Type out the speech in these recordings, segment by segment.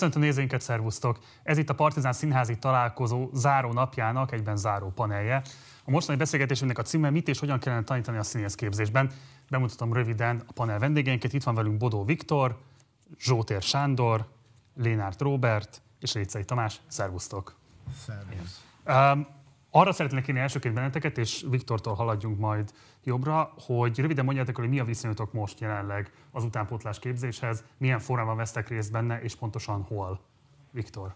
Köszöntöm nézőinket, szervusztok! Ez itt a Partizán Színházi találkozó záró napjának egyben záró panelje. A mostani beszélgetésünknek a címe mit és hogyan kellene tanítani a színészképzésben. Bemutatom röviden a panel vendégeinket. Itt van velünk Bodó Viktor, Zsótér Sándor, Lénárt Robert és Récei Tamás. Szervusztok! Szervusz! Um, arra szeretnék kérni elsőként benneteket, és Viktortól haladjunk majd jobbra, hogy röviden mondjátok, hogy mi a viszonyotok most jelenleg az utánpótlás képzéshez, milyen formában vesztek részt benne, és pontosan hol. Viktor.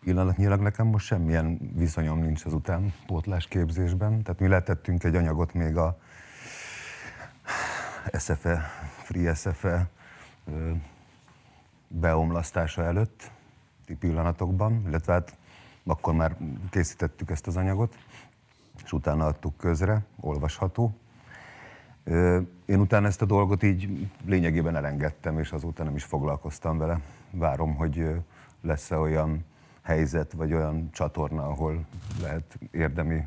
Pillanatnyilag nekem most semmilyen viszonyom nincs az utánpótlás képzésben. Tehát mi letettünk egy anyagot még a SFE, Free SFE beomlasztása előtt, pillanatokban, illetve hát akkor már készítettük ezt az anyagot, és utána adtuk közre, olvasható. Én utána ezt a dolgot így lényegében elengedtem, és azóta nem is foglalkoztam vele. Várom, hogy lesz-e olyan helyzet, vagy olyan csatorna, ahol lehet érdemi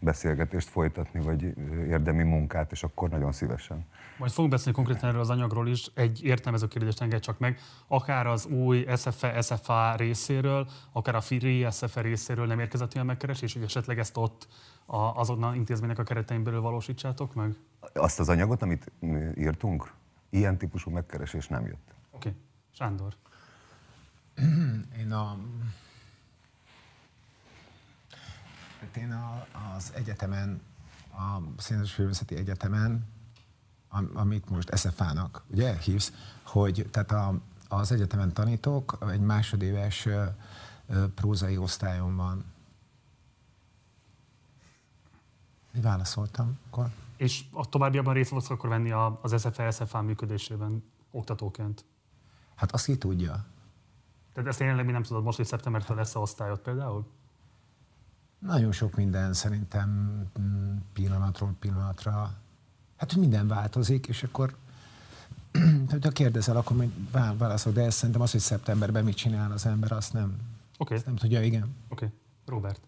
beszélgetést folytatni, vagy érdemi munkát, és akkor nagyon szívesen. Majd fogunk beszélni konkrétan erről az anyagról is. Egy értelmező kérdést engedj csak meg. Akár az új SFE, SFA részéről, akár a Free SFE részéről nem érkezett olyan megkeresés, hogy esetleg ezt ott azonnal intézménynek a keretein belül valósítsátok meg? Azt az anyagot, amit írtunk, ilyen típusú megkeresés nem jött. Oké. Okay. Sándor. Én a én a, az egyetemen, a Színes Filmvészeti Egyetemen, amit most SFA-nak, ugye, hívsz, hogy tehát a, az egyetemen tanítok, egy másodéves prózai osztályon van. Mi válaszoltam akkor? És a továbbiakban részt fogsz akkor venni az SFA, SFA működésében oktatóként? Hát azt ki tudja. Tehát ezt jelenleg mi nem tudod most, hogy szeptembertől lesz a osztályod például? Nagyon sok minden szerintem mm, pillanatról pillanatra. Hát, hogy minden változik, és akkor ha kérdezel, akkor még válaszol, de ezt szerintem az, hogy szeptemberben mit csinál az ember, azt nem, okay. azt nem tudja, igen. Oké. Okay. Robert.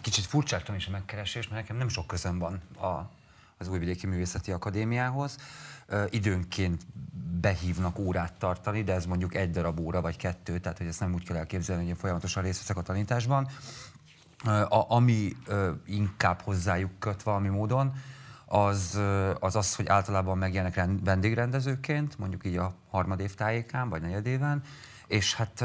Kicsit furcsáltam is a megkeresés, mert nekem nem sok közöm van a, az Újvidéki Művészeti Akadémiához. Uh, időnként behívnak órát tartani, de ez mondjuk egy darab óra vagy kettő, tehát hogy ezt nem úgy kell elképzelni, hogy én folyamatosan részt veszek a tanításban. A, ami inkább hozzájuk köt valami módon, az, az az, hogy általában megjelennek vendégrendezőként, mondjuk így a harmadév tájékán, vagy negyedéven, és hát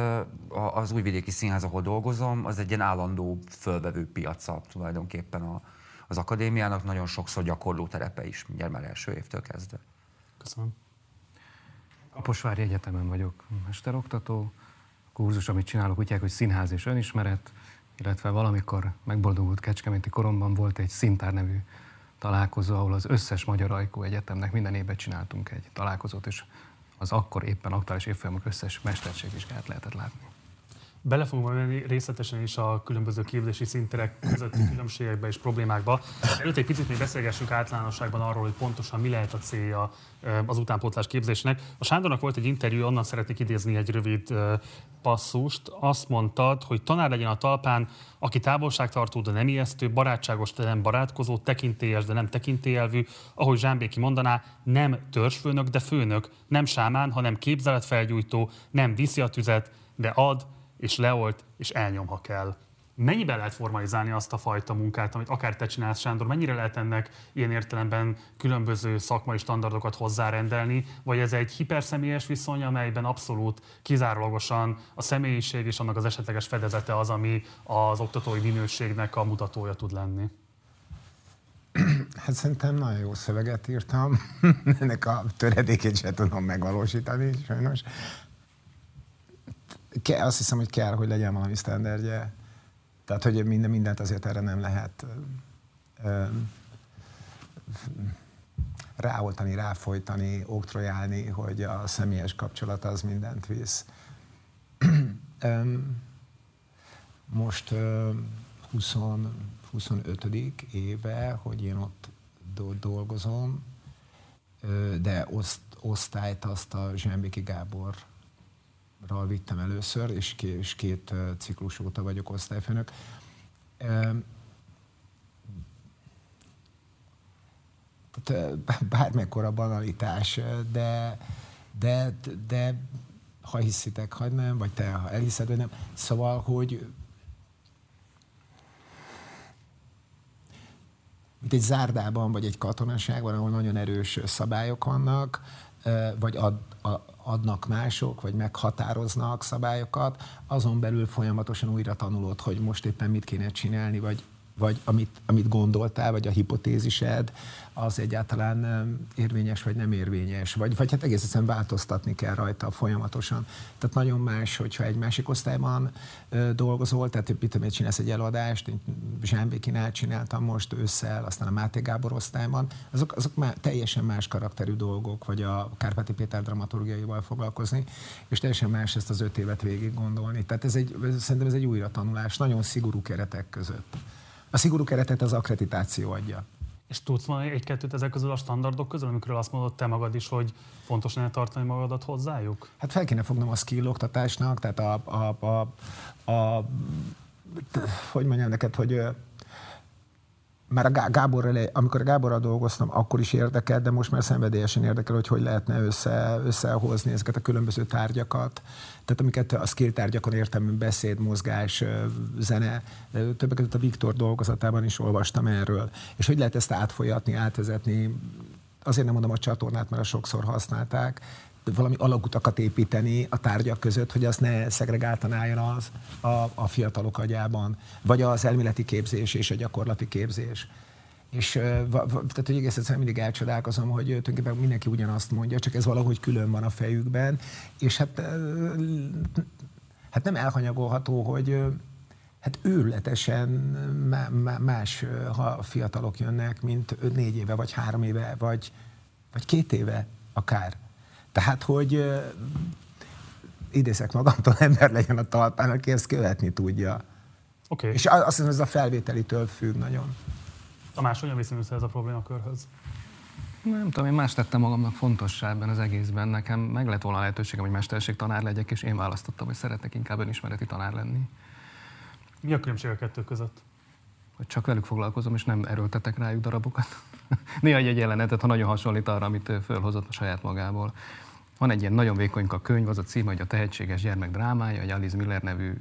az újvidéki színház, ahol dolgozom, az egy ilyen állandó fölvevő piaca tulajdonképpen a, az akadémiának, nagyon sokszor gyakorló terepe is, mindjárt már első évtől kezdve. Köszönöm. Kaposvári Egyetemen vagyok mesteroktató. A kurzus, amit csinálok, úgy hogy színház és önismeret illetve valamikor megboldogult kecskeméti koromban volt egy Szintár nevű találkozó, ahol az összes Magyar Ajkó Egyetemnek minden évben csináltunk egy találkozót, és az akkor éppen aktuális évfolyamok összes mesterségvizsgáját lehetett látni. Bele fogunk menni részletesen is a különböző képzési szinterek közötti különbségekbe és problémákba. Előtt egy picit még beszélgessünk általánosságban arról, hogy pontosan mi lehet a célja az utánpótlás képzésnek. A Sándornak volt egy interjú, onnan szeretnék idézni egy rövid passzust. Azt mondtad, hogy tanár legyen a talpán, aki távolságtartó, de nem ijesztő, barátságos, de nem barátkozó, tekintélyes, de nem tekintélyelvű, ahogy Zsámbéki mondaná, nem törzsfőnök, de főnök, nem sámán, hanem képzeletfelgyújtó, nem viszi a tüzet, de ad, és leolt, és elnyom, ha kell. Mennyiben lehet formalizálni azt a fajta munkát, amit akár te csinálsz, Sándor? Mennyire lehet ennek ilyen értelemben különböző szakmai standardokat hozzárendelni? Vagy ez egy hiperszemélyes viszony, amelyben abszolút kizárólagosan a személyiség és annak az esetleges fedezete az, ami az oktatói minőségnek a mutatója tud lenni? Hát szerintem nagyon jó szöveget írtam. Ennek a töredékét sem tudom megvalósítani, sajnos ke, azt hiszem, hogy kell, hogy legyen valami sztenderdje. Tehát, hogy minden, mindent azért erre nem lehet ö, ráoltani, ráfolytani, oktrojálni, hogy a személyes kapcsolat az mindent visz. Most ö, 20, 25. éve, hogy én ott dolgozom, de oszt, osztályt azt a Zsembiki Gábor ral vittem először, és, két, és két ciklus óta vagyok osztályfőnök. Tehát bármekkora banalitás, de, de, de ha hiszitek, ha nem, vagy te, ha elhiszed, vagy nem. Szóval, hogy mint egy zárdában, vagy egy katonaságban, ahol nagyon erős szabályok vannak, vagy ad, adnak mások, vagy meghatároznak szabályokat, azon belül folyamatosan újra tanulod, hogy most éppen mit kéne csinálni, vagy vagy amit, amit gondoltál, vagy a hipotézised, az egyáltalán érvényes, vagy nem érvényes, vagy, vagy hát egész egyszerűen változtatni kell rajta folyamatosan. Tehát nagyon más, hogyha egy másik osztályban ö, dolgozol, tehát mit tudom, csinálsz egy előadást, én Zsámbékinál csináltam most ősszel, aztán a Máté Gábor osztályban, azok, azok már teljesen más karakterű dolgok, vagy a Kárpáti Péter dramaturgiaival foglalkozni, és teljesen más ezt az öt évet végig gondolni. Tehát ez egy, szerintem ez egy újra tanulás, nagyon szigorú keretek között. A szigorú keretet az akkreditáció adja. És tudsz majd egy-kettőt ezek közül a standardok közül, amikről azt mondod te magad is, hogy fontos lenne tartani magadat hozzájuk? Hát fel kéne fognom a skill oktatásnak, tehát a, a, a, a, a hogy mondjam neked, hogy már a Gáborral, amikor a Gáborral dolgoztam, akkor is érdekelt, de most már szenvedélyesen érdekel, hogy hogy lehetne össze, összehozni ezeket a különböző tárgyakat. Tehát amiket a skill tárgyakon értem, beszéd, mozgás, zene, többek között a Viktor dolgozatában is olvastam erről. És hogy lehet ezt átfolyatni, átvezetni, azért nem mondom a csatornát, mert a sokszor használták, valami alagutakat építeni a tárgyak között, hogy az ne szegregáltan álljon az a, a fiatalok agyában, vagy az elméleti képzés és a gyakorlati képzés. És tehát, hogy egész egyszerűen mindig elcsodálkozom, hogy tulajdonképpen mindenki ugyanazt mondja, csak ez valahogy külön van a fejükben, és hát, hát nem elhanyagolható, hogy hát őrületesen más ha fiatalok jönnek, mint négy éve, vagy három éve, vagy, vagy két éve akár. Tehát, hogy idézek magamtól, ember legyen a talpán, aki ezt követni tudja. Okay. És azt hiszem, ez a felvételitől függ nagyon. Tamás, hogyan viszonyulsz ez a problémakörhöz? Nem tudom, én más tettem magamnak fontossá ebben az egészben. Nekem meg lett volna lehetőségem, hogy mesterség tanár legyek, és én választottam, hogy szeretnék inkább önismereti tanár lenni. Mi a különbség a kettő között? Hogy csak velük foglalkozom, és nem erőltetek rájuk darabokat. Néha egy jelenetet, ha nagyon hasonlít arra, amit fölhozott a saját magából. Van egy ilyen nagyon vékonyka könyv, az a címe, hogy a tehetséges gyermek drámája, egy Alice Miller nevű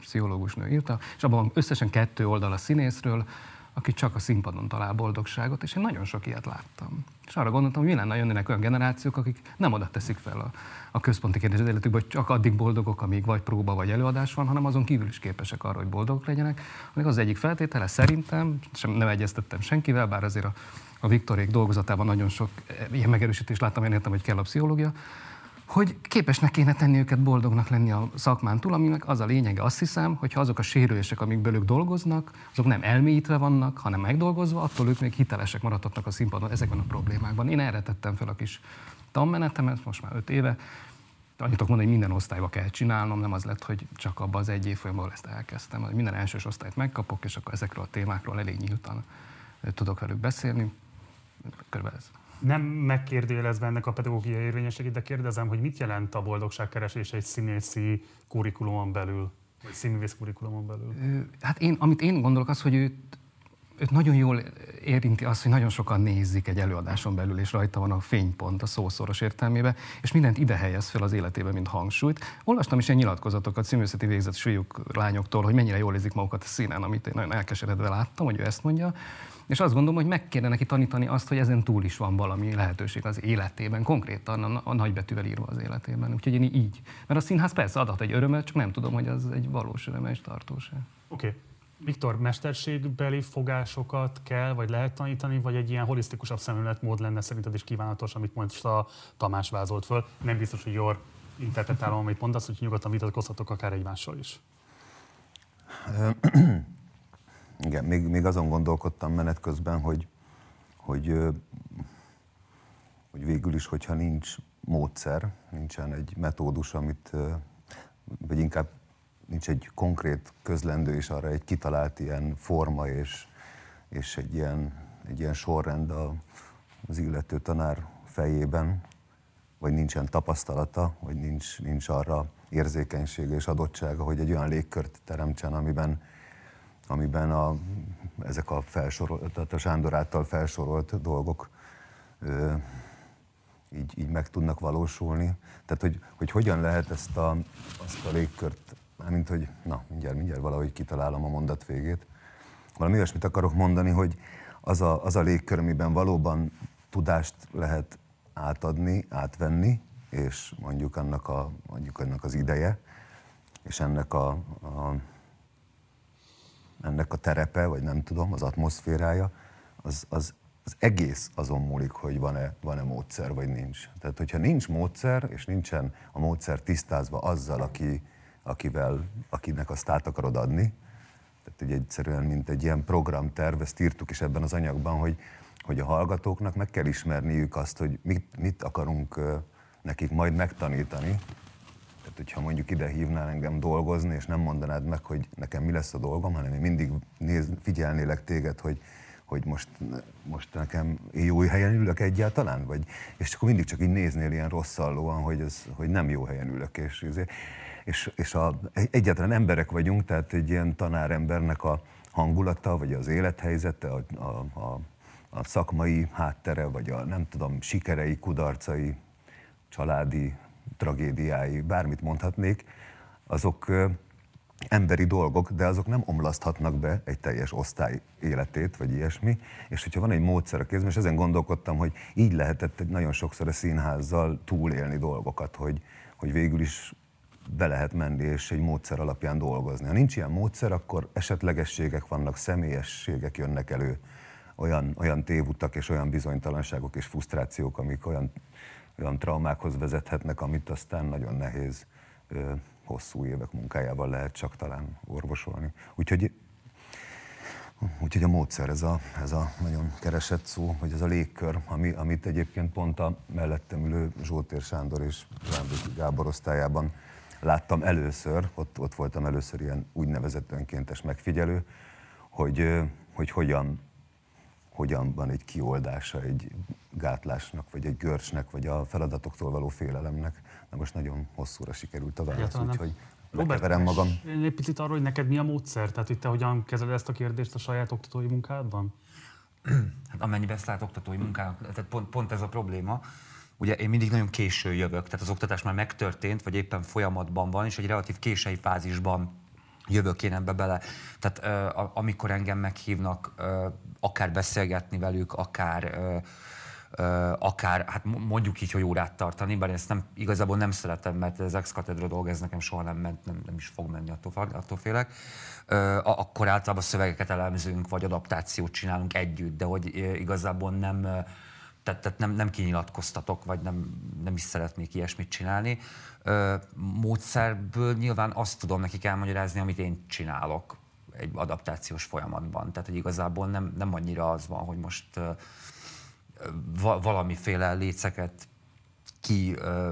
pszichológus nő írta, és abban összesen kettő oldal a színészről, aki csak a színpadon talál boldogságot, és én nagyon sok ilyet láttam. És arra gondoltam, hogy mi lenne jönnének olyan generációk, akik nem oda teszik fel a, a központi kérdés az életükben, hogy csak addig boldogok, amíg vagy próba, vagy előadás van, hanem azon kívül is képesek arra, hogy boldogok legyenek. Amíg az egyik feltétele szerintem, sem nem egyeztettem senkivel, bár azért a, a Viktorék dolgozatában nagyon sok ilyen megerősítést láttam, én értem, hogy kell a pszichológia, hogy képesnek kéne tenni őket boldognak lenni a szakmán túl, aminek az a lényege, azt hiszem, hogy ha azok a sérülések, amikből ők dolgoznak, azok nem elmélyítve vannak, hanem megdolgozva, attól ők még hitelesek maradhatnak a színpadon ezekben a problémákban. Én erre tettem fel a kis tanmenetemet, most már öt éve, annyit tudok mondani, hogy minden osztályba kell csinálnom, nem az lett, hogy csak abban az egy évfolyamban ezt elkezdtem. Minden elsős osztályt megkapok, és akkor ezekről a témákról elég nyíltan tudok velük beszélni. Körülbelül ez nem megkérdőjelezve ennek a pedagógiai érvényességét, de kérdezem, hogy mit jelent a boldogságkeresés egy színészi kurikulumon belül, vagy színművész kurikulumon belül? Hát én, amit én gondolok, az, hogy őt, őt nagyon jól érinti az, hogy nagyon sokan nézik egy előadáson belül, és rajta van a fénypont a szószoros értelmébe, és mindent ide helyez fel az életébe, mint hangsúlyt. Olvastam is ilyen nyilatkozatokat színművészeti végzett fiúk, lányoktól, hogy mennyire jól érzik magukat a színen, amit én nagyon elkeseredve láttam, hogy ő ezt mondja. És azt gondolom, hogy meg kéne neki tanítani azt, hogy ezen túl is van valami lehetőség az életében, konkrétan a, a nagybetűvel írva az életében. Úgyhogy én így. Mert a színház persze adhat egy örömet, csak nem tudom, hogy az egy valós öröme és tartóság. Oké. Okay. Viktor, mesterségbeli fogásokat kell, vagy lehet tanítani, vagy egy ilyen holisztikusabb szemléletmód lenne szerinted is kívánatos, amit most a Tamás vázolt föl. Nem biztos, hogy jól interpretálom, amit mondasz, hogy nyugodtan vitatkozhatok akár egymással is. Igen, még, még azon gondolkodtam menet közben, hogy, hogy, hogy végül is, hogyha nincs módszer, nincsen egy metódus, amit, vagy inkább nincs egy konkrét közlendő és arra egy kitalált ilyen forma és, és egy, ilyen, egy ilyen sorrend a, az illető tanár fejében, vagy nincsen tapasztalata, vagy nincs, nincs arra érzékenysége és adottsága, hogy egy olyan légkört teremtsen, amiben amiben a, ezek a felsorolt, tehát a Sándor által felsorolt dolgok ö, így, így meg tudnak valósulni. Tehát, hogy, hogy hogyan lehet ezt a, azt a légkört, mint hogy, na, mindjárt, mindjárt valahogy kitalálom a mondat végét. Valami olyasmit akarok mondani, hogy az a, az a légkör, amiben valóban tudást lehet átadni, átvenni, és mondjuk annak, a, mondjuk annak az ideje, és ennek a, a, ennek a terepe, vagy nem tudom, az atmoszférája, az, az, az egész azon múlik, hogy van-e, van-e módszer, vagy nincs. Tehát, hogyha nincs módszer, és nincsen a módszer tisztázva azzal, aki, akivel, akinek azt át akarod adni, tehát hogy egyszerűen, mint egy ilyen programterv, ezt írtuk is ebben az anyagban, hogy, hogy a hallgatóknak meg kell ismerniük azt, hogy mit, mit akarunk nekik majd megtanítani. Tehát, hogyha mondjuk ide hívnál engem dolgozni, és nem mondanád meg, hogy nekem mi lesz a dolgom, hanem én mindig néz, figyelnélek téged, hogy, hogy most, most nekem jó helyen ülök egyáltalán, vagy, és akkor mindig csak így néznél ilyen rosszallóan, hogy, ez, hogy nem jó helyen ülök, és, és, és a, egyáltalán emberek vagyunk, tehát egy ilyen tanárembernek a hangulata, vagy az élethelyzete, a, a, a, a szakmai háttere, vagy a nem tudom, sikerei, kudarcai, családi tragédiái, bármit mondhatnék, azok emberi dolgok, de azok nem omlaszthatnak be egy teljes osztály életét, vagy ilyesmi. És hogyha van egy módszer a kézben, és ezen gondolkodtam, hogy így lehetett nagyon sokszor a színházzal túlélni dolgokat, hogy, hogy végül is be lehet menni és egy módszer alapján dolgozni. Ha nincs ilyen módszer, akkor esetlegességek vannak, személyességek jönnek elő, olyan, olyan tévutak és olyan bizonytalanságok és frusztrációk, amik olyan, olyan traumákhoz vezethetnek, amit aztán nagyon nehéz hosszú évek munkájával lehet csak talán orvosolni. Úgyhogy Úgyhogy a módszer, ez a, ez a nagyon keresett szó, hogy ez a légkör, ami, amit egyébként pont a mellettem ülő Zsótér Sándor és Zsámbéki Gábor osztályában láttam először, ott, ott voltam először ilyen úgynevezett önkéntes megfigyelő, hogy, hogy hogyan, hogyan van egy kioldása egy gátlásnak, vagy egy görcsnek, vagy a feladatoktól való félelemnek. Na most nagyon hosszúra sikerült a válasz, úgyhogy Robert, magam. Egy picit arról, hogy neked mi a módszer? Tehát hogy te hogyan kezeled ezt a kérdést a saját oktatói munkádban? Hát amennyiben ezt lát oktatói munkának, tehát pont, pont ez a probléma, ugye én mindig nagyon késő jövök, tehát az oktatás már megtörtént, vagy éppen folyamatban van, és egy relatív késői fázisban jövök én ebbe bele. Tehát uh, amikor engem meghívnak, akár beszélgetni velük, akár akár, hát mondjuk így, hogy órát tartani, bár ezt nem, igazából nem szeretem, mert ez ex katedra dolog, ez nekem soha nem ment, nem, nem is fog menni, attól, attól félek. Akkor általában szövegeket elemzünk, vagy adaptációt csinálunk együtt, de hogy igazából nem, tehát, tehát nem, nem kinyilatkoztatok, vagy nem, nem is szeretnék ilyesmit csinálni. Ö, módszerből nyilván azt tudom nekik elmagyarázni, amit én csinálok egy adaptációs folyamatban. Tehát, hogy igazából nem, nem annyira az van, hogy most ö, valamiféle léceket ki uh,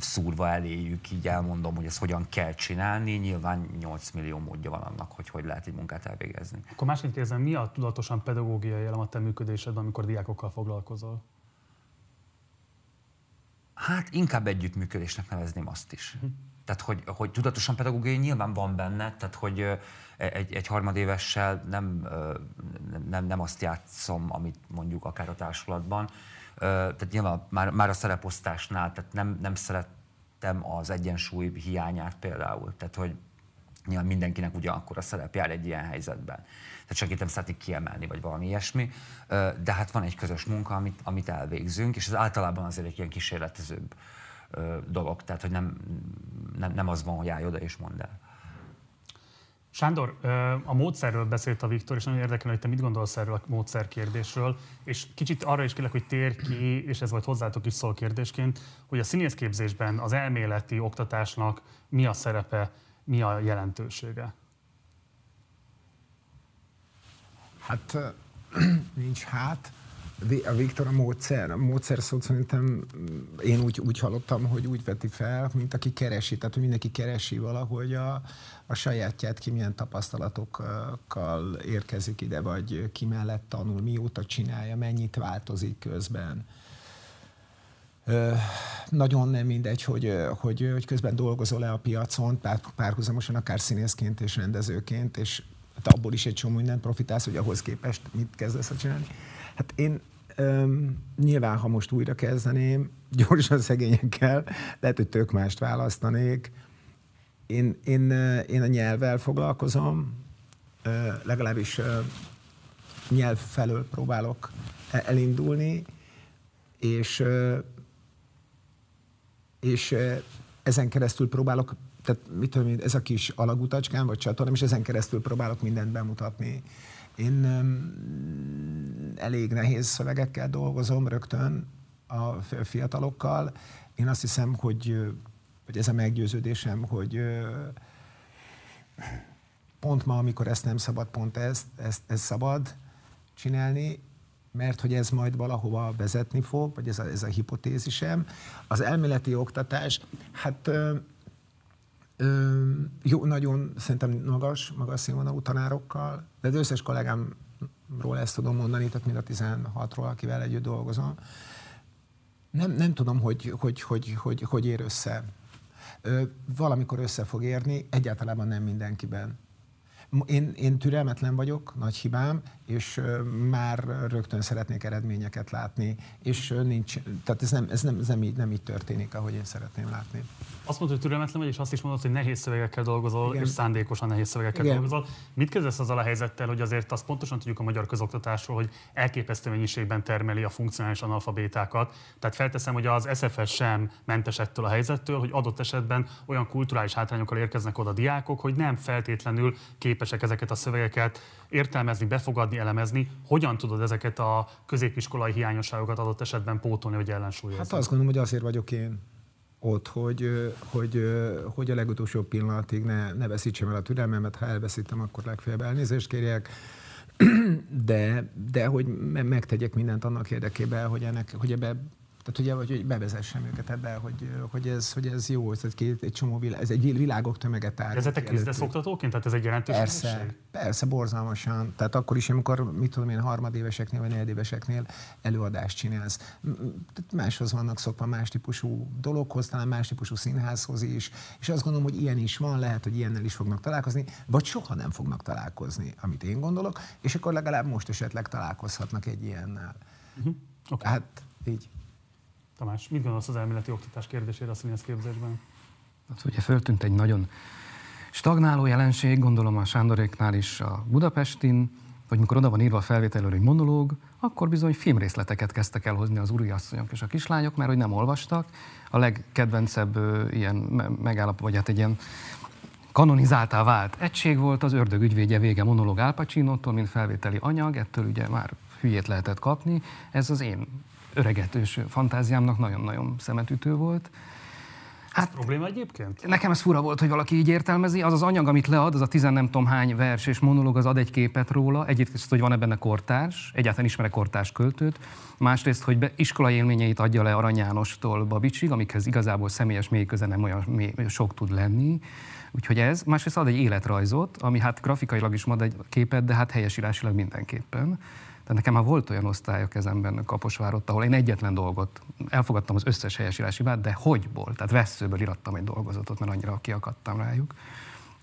szúrva eléjük, így elmondom, hogy ezt hogyan kell csinálni. Nyilván 8 millió módja van annak, hogy hogy lehet egy munkát elvégezni. Akkor másként kérdezem, mi a tudatosan pedagógiai elem a te működésedben, amikor diákokkal foglalkozol? Hát inkább együttműködésnek nevezném azt is. Uh-huh. Tehát, hogy, hogy tudatosan pedagógiai nyilván van benne, tehát, hogy egy, egy harmadévessel nem, nem, nem azt játszom, amit mondjuk akár a társulatban, tehát nyilván már, már a szereposztásnál, tehát nem, nem szerettem az egyensúly hiányát például. Tehát, hogy nyilván mindenkinek ugyanakkor a szerep jár egy ilyen helyzetben. Tehát segítem szeretnék kiemelni, vagy valami ilyesmi. De hát van egy közös munka, amit, amit elvégzünk, és ez általában azért egy ilyen kísérletezőbb dolog. Tehát, hogy nem, nem, nem az van, hogy állj oda és mondd el. Sándor, a módszerről beszélt a Viktor, és nagyon érdekel, hogy te mit gondolsz erről a módszer kérdésről, és kicsit arra is kérlek, hogy tér ki, és ez volt hozzátok is szól kérdésként, hogy a színészképzésben az elméleti oktatásnak mi a szerepe, mi a jelentősége? Hát nincs hát. A Viktor a módszer, a módszer szót szerintem én úgy, úgy hallottam, hogy úgy veti fel, mint aki keresi, tehát hogy mindenki keresi valahogy a, a sajátját, ki milyen tapasztalatokkal érkezik ide, vagy ki mellett tanul, mióta csinálja, mennyit változik közben. Ö, nagyon nem mindegy, hogy, hogy, hogy közben dolgozol-e a piacon, pár, párhuzamosan akár színészként és rendezőként, és hát abból is egy csomó mindent profitálsz, hogy ahhoz képest mit kezdesz a csinálni. Hát én Öm, nyilván, ha most újra kezdeném, gyorsan szegényekkel, lehet, hogy tök mást választanék. Én, én, én a nyelvvel foglalkozom, legalábbis nyelv felől próbálok e-, elindulni, és, és ezen keresztül próbálok, tehát mit tudom ez a kis alagutacskám, vagy csatornám, és ezen keresztül próbálok mindent bemutatni. Én elég nehéz szövegekkel dolgozom rögtön a fiatalokkal. Én azt hiszem, hogy, hogy ez a meggyőződésem, hogy pont ma, amikor ezt nem szabad, pont ezt, ezt, ezt szabad csinálni, mert hogy ez majd valahova vezetni fog, vagy ez a, ez a hipotézisem. Az elméleti oktatás, hát ö, jó, nagyon szerintem magas, magas színvonalú tanárokkal, de az összes kollégámról ezt tudom mondani, tehát mind a 16-ról, akivel együtt dolgozom. Nem, nem tudom, hogy hogy, hogy, hogy, hogy ér össze. Ö, valamikor össze fog érni, egyáltalán nem mindenkiben. Én, én türelmetlen vagyok, nagy hibám, és már rögtön szeretnék eredményeket látni, és nincs, tehát ez nem, ez nem, ez nem, így, nem így történik, ahogy én szeretném látni. Azt mondod, hogy türelmetlen vagy, és azt is mondod, hogy nehéz szövegekkel dolgozol, Igen. és szándékosan nehéz szövegekkel Igen. dolgozol. Mit kezdesz azzal a helyzettel, hogy azért azt pontosan tudjuk a magyar közoktatásról, hogy elképesztő mennyiségben termeli a funkcionális analfabétákat. Tehát felteszem, hogy az SFS sem mentes ettől a helyzettől, hogy adott esetben olyan kulturális hátrányokkal érkeznek oda diákok, hogy nem feltétlenül képesek ezeket a szövegeket értelmezni, befogadni, elemezni. Hogyan tudod ezeket a középiskolai hiányosságokat adott esetben pótolni, vagy ellensúlyozni? Hát azt gondolom, hogy azért vagyok én ott, hogy, hogy, hogy a legutolsó pillanatig ne, ne veszítsem el a türelmemet, ha elveszítem, akkor legfeljebb elnézést kérjek, de, de hogy megtegyek mindent annak érdekében, hogy, ennek, hogy ebbe tehát ugye, hogy, hogy bevezessem őket ebbe, hogy, hogy, ez, hogy ez jó, ez egy, két, egy csomó világ, ez egy világok tömeget áll. Ez egy küzdesz oktatóként? Tehát ez egy jelentős Persze, persze, borzalmasan. Tehát akkor is, amikor, mit tudom én, harmadéveseknél vagy negyedéveseknél előadást csinálsz. Tehát máshoz vannak szokva, más típusú dologhoz, talán más típusú színházhoz is. És azt gondolom, hogy ilyen is van, lehet, hogy ilyennel is fognak találkozni, vagy soha nem fognak találkozni, amit én gondolok, és akkor legalább most esetleg találkozhatnak egy ilyennel. Uh-huh. Okay. Hát így. Tamás, mit gondolsz az elméleti oktatás kérdésére a színész képzésben? Hát ugye föltűnt egy nagyon stagnáló jelenség, gondolom a Sándoréknál is a Budapestin, hogy mikor oda van írva a felvételről egy monológ, akkor bizony filmrészleteket kezdtek el hozni az asszonyok és a kislányok, mert hogy nem olvastak. A legkedvencebb ilyen megállap, vagy hát egy ilyen kanonizáltá vált egység volt az ördög ügyvédje vége monológ Al mint felvételi anyag, ettől ugye már hülyét lehetett kapni. Ez az én öregetős fantáziámnak nagyon-nagyon szemetütő volt. Hát, ez probléma egyébként? Nekem ez fura volt, hogy valaki így értelmezi. Az az anyag, amit lead, az a tizen nem tudom hány vers és monológ, az ad egy képet róla. Egyébként, hogy van benne kortárs, egyáltalán ismerek kortárs költőt. Másrészt, hogy be, iskolai élményeit adja le Arany Jánostól Babicsig, amikhez igazából személyes mély köze nem olyan mély, sok tud lenni. Úgyhogy ez, másrészt ad egy életrajzot, ami hát grafikailag is ad egy képet, de hát helyesírásilag mindenképpen. Tehát nekem már volt olyan osztály a kezemben Kaposvárott, ahol én egyetlen dolgot, elfogadtam az összes helyesírási vád, de hogyból? Tehát veszőből irattam egy dolgozatot, mert annyira kiakadtam rájuk.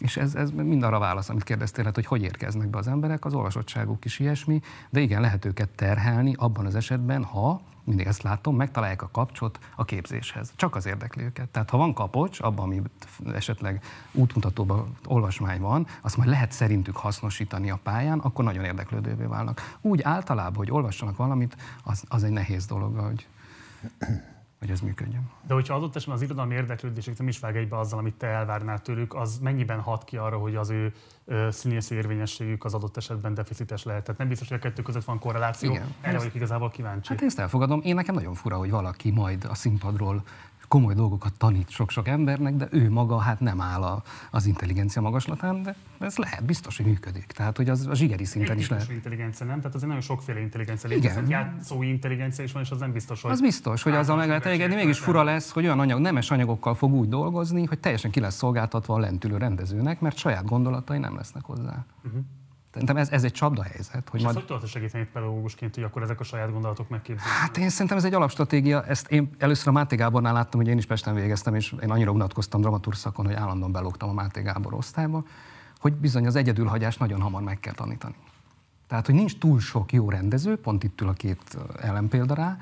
És ez, ez mind arra válasz, amit kérdeztél, hát, hogy hogy érkeznek be az emberek, az olvasottságuk is ilyesmi, de igen, lehet őket terhelni abban az esetben, ha mindig ezt látom, megtalálják a kapcsot a képzéshez. Csak az érdekli őket. Tehát ha van kapocs, abban, ami esetleg útmutatóban olvasmány van, azt majd lehet szerintük hasznosítani a pályán, akkor nagyon érdeklődővé válnak. Úgy általában, hogy olvassanak valamit, az, az egy nehéz dolog, hogy hogy ez működjön. De hogyha adott esetben az irodalmi érdeklődésük nem is vág egybe azzal, amit te elvárnál tőlük, az mennyiben hat ki arra, hogy az ő színészi érvényességük az adott esetben deficites lehet? Tehát nem biztos, hogy a kettő között van korreláció. Igen. Erre vagyok igazából kíváncsi. Hát ezt elfogadom. Én nekem nagyon fura, hogy valaki majd a színpadról komoly dolgokat tanít sok-sok embernek, de ő maga hát nem áll a, az intelligencia magaslatán, de ez lehet, biztos, hogy működik. Tehát, hogy az a zsigeri szinten is lehet. intelligencia, nem? Tehát azért nagyon sokféle intelligencia létezik. Igen. Játszói intelligencia is van, és az nem biztos, hogy... Az biztos, hogy azzal meg lehet elégedni. Mégis fura lesz, hogy olyan anyag, nemes anyagokkal fog úgy dolgozni, hogy teljesen ki lesz szolgáltatva a lentülő rendezőnek, mert saját gondolatai nem lesznek hozzá. Uh-huh. Szerintem ez, ez egy csapdahelyzet. Hogy és majd... hogy segíteni pedagógusként, hogy akkor ezek a saját gondolatok megképzelik? Hát én szerintem ez egy alapstratégia. Ezt én először a Máté Gábornál láttam, hogy én is Pesten végeztem, és én annyira unatkoztam dramaturszakon, hogy állandóan belógtam a Máté Gábor osztályba, hogy bizony az egyedülhagyást nagyon hamar meg kell tanítani. Tehát, hogy nincs túl sok jó rendező, pont itt ül a két ellenpélda rá,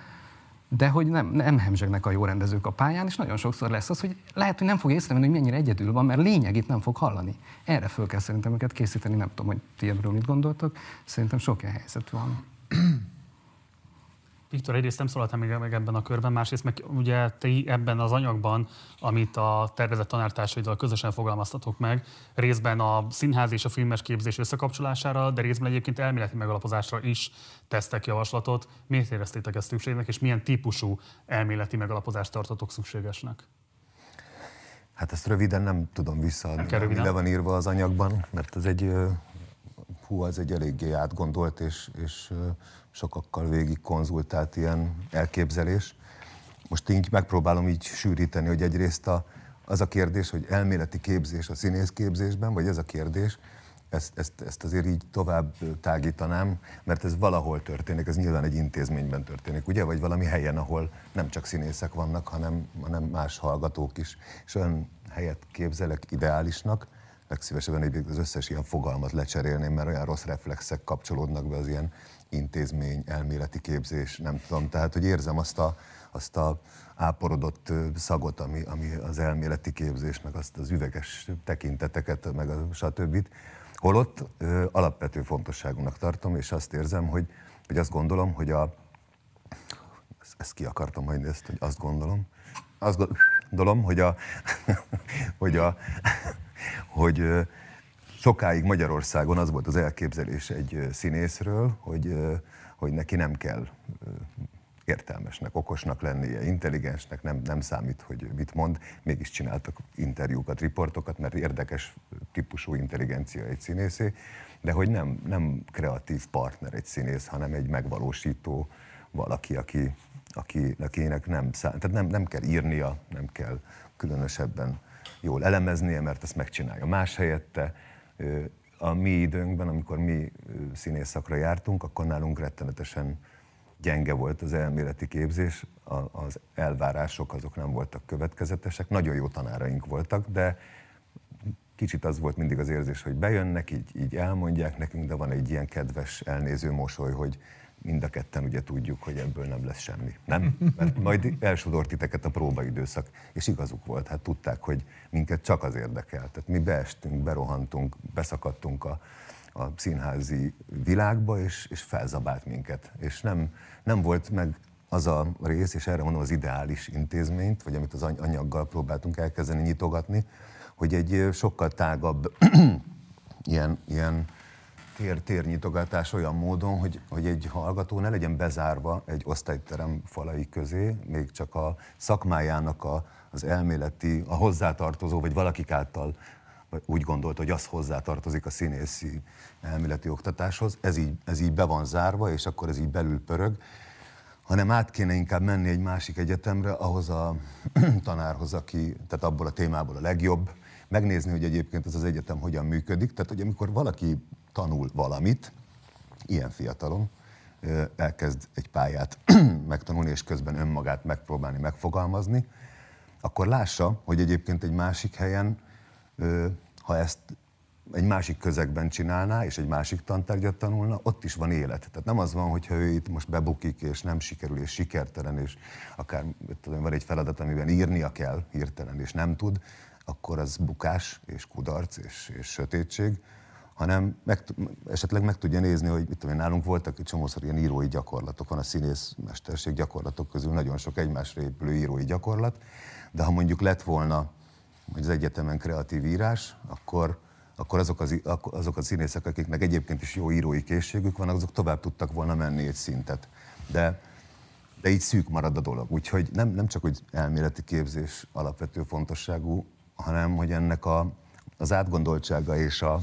de hogy nem, nem hemzsegnek a jó rendezők a pályán, és nagyon sokszor lesz az, hogy lehet, hogy nem fog észrevenni, hogy mennyire egyedül van, mert lényegét nem fog hallani. Erre föl kell szerintem őket készíteni, nem tudom, hogy ti ebből mit gondoltok, szerintem sok ilyen helyzet van. Viktor, egyrészt nem szólaltál még ebben a körben, másrészt meg ugye te ebben az anyagban, amit a tervezett tanártársaiddal közösen fogalmaztatok meg, részben a színház és a filmes képzés összekapcsolására, de részben egyébként elméleti megalapozásra is tesztek javaslatot. Miért éreztétek ezt szükségnek, és milyen típusú elméleti megalapozást tartotok szükségesnek? Hát ezt röviden nem tudom visszaadni, ami le van írva az anyagban, mert ez egy, hú, ez egy eléggé átgondolt és, és sokakkal végig konzultált ilyen elképzelés. Most így megpróbálom így sűríteni, hogy egyrészt a, az a kérdés, hogy elméleti képzés a színészképzésben, vagy ez a kérdés, ezt, ezt, ezt azért így tovább tágítanám, mert ez valahol történik, ez nyilván egy intézményben történik, ugye? Vagy valami helyen, ahol nem csak színészek vannak, hanem, hanem más hallgatók is. És olyan helyet képzelek ideálisnak, legszívesebben az összes ilyen fogalmat lecserélném, mert olyan rossz reflexek kapcsolódnak be az ilyen intézmény, elméleti képzés, nem tudom. Tehát, hogy érzem azt a, azt a áporodott szagot, ami, ami az elméleti képzés, meg azt az üveges tekinteteket, meg a stb. Holott ö, alapvető fontosságúnak tartom, és azt érzem, hogy, hogy azt gondolom, hogy a... Ezt, ezt ki akartam majd ezt, hogy azt gondolom. Azt gondolom, hogy a... hogy a... hogy sokáig Magyarországon az volt az elképzelés egy színészről, hogy, hogy neki nem kell értelmesnek, okosnak lennie, intelligensnek, nem, nem számít, hogy mit mond, mégis csináltak interjúkat, riportokat, mert érdekes típusú intelligencia egy színészé, de hogy nem, nem kreatív partner egy színész, hanem egy megvalósító valaki, aki, aki, akinek nem, szám, tehát nem, nem kell írnia, nem kell különösebben jól elemeznie, mert ezt megcsinálja más helyette, a mi időnkben, amikor mi színészakra jártunk, akkor nálunk rettenetesen gyenge volt az elméleti képzés, az elvárások azok nem voltak következetesek, nagyon jó tanáraink voltak, de kicsit az volt mindig az érzés, hogy bejönnek, így, így elmondják nekünk, de van egy ilyen kedves, elnéző mosoly, hogy mind a ketten ugye tudjuk, hogy ebből nem lesz semmi. Nem? Mert majd elsodort titeket a próbaidőszak. És igazuk volt, hát tudták, hogy minket csak az érdekel. Tehát mi beestünk, berohantunk, beszakadtunk a, a színházi világba, és, és felzabált minket. És nem, nem volt meg az a rész, és erre mondom az ideális intézményt, vagy amit az anyaggal próbáltunk elkezdeni nyitogatni, hogy egy sokkal tágabb ilyen, ilyen tér, térnyitogatás olyan módon, hogy, hogy egy hallgató ne legyen bezárva egy osztályterem falai közé, még csak a szakmájának a, az elméleti, a hozzátartozó, vagy valakik által úgy gondolt, hogy az hozzátartozik a színészi elméleti oktatáshoz, ez így, ez így be van zárva, és akkor ez így belül pörög, hanem át kéne inkább menni egy másik egyetemre, ahhoz a tanárhoz, aki, tehát abból a témából a legjobb, megnézni, hogy egyébként ez az egyetem hogyan működik. Tehát, hogy amikor valaki tanul valamit, ilyen fiatalon, elkezd egy pályát megtanulni, és közben önmagát megpróbálni megfogalmazni, akkor lássa, hogy egyébként egy másik helyen, ha ezt egy másik közegben csinálná, és egy másik tantárgyat tanulna, ott is van élet. Tehát nem az van, hogyha ő itt most bebukik, és nem sikerül, és sikertelen, és akár tudom, van egy feladat, amiben írnia kell hirtelen, és nem tud, akkor az bukás, és kudarc, és, és sötétség, hanem meg, esetleg meg tudja nézni, hogy mit tudom én, nálunk voltak egy csomószor ilyen írói gyakorlatok, van a színész mesterség gyakorlatok közül nagyon sok egymásra épülő írói gyakorlat, de ha mondjuk lett volna hogy az egyetemen kreatív írás, akkor, akkor azok, az, azok a színészek, akiknek egyébként is jó írói készségük van, azok tovább tudtak volna menni egy szintet. De, de így szűk marad a dolog. Úgyhogy nem, nem csak, hogy elméleti képzés alapvető fontosságú, hanem hogy ennek a, az átgondoltsága és a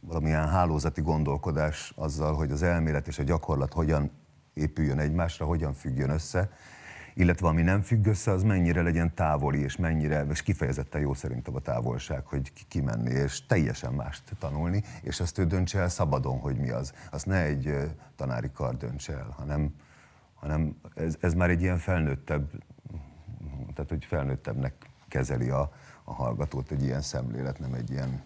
valamilyen hálózati gondolkodás azzal, hogy az elmélet és a gyakorlat hogyan épüljön egymásra, hogyan függjön össze, illetve ami nem függ össze, az mennyire legyen távoli, és mennyire, és kifejezetten jó szerintem a távolság, hogy kimenni, és teljesen mást tanulni, és azt ő döntse el szabadon, hogy mi az. Azt ne egy tanári kar döntse el, hanem, hanem ez, ez már egy ilyen felnőttebb, tehát hogy felnőttebbnek kezeli a, a hallgatót egy ilyen szemlélet, nem egy ilyen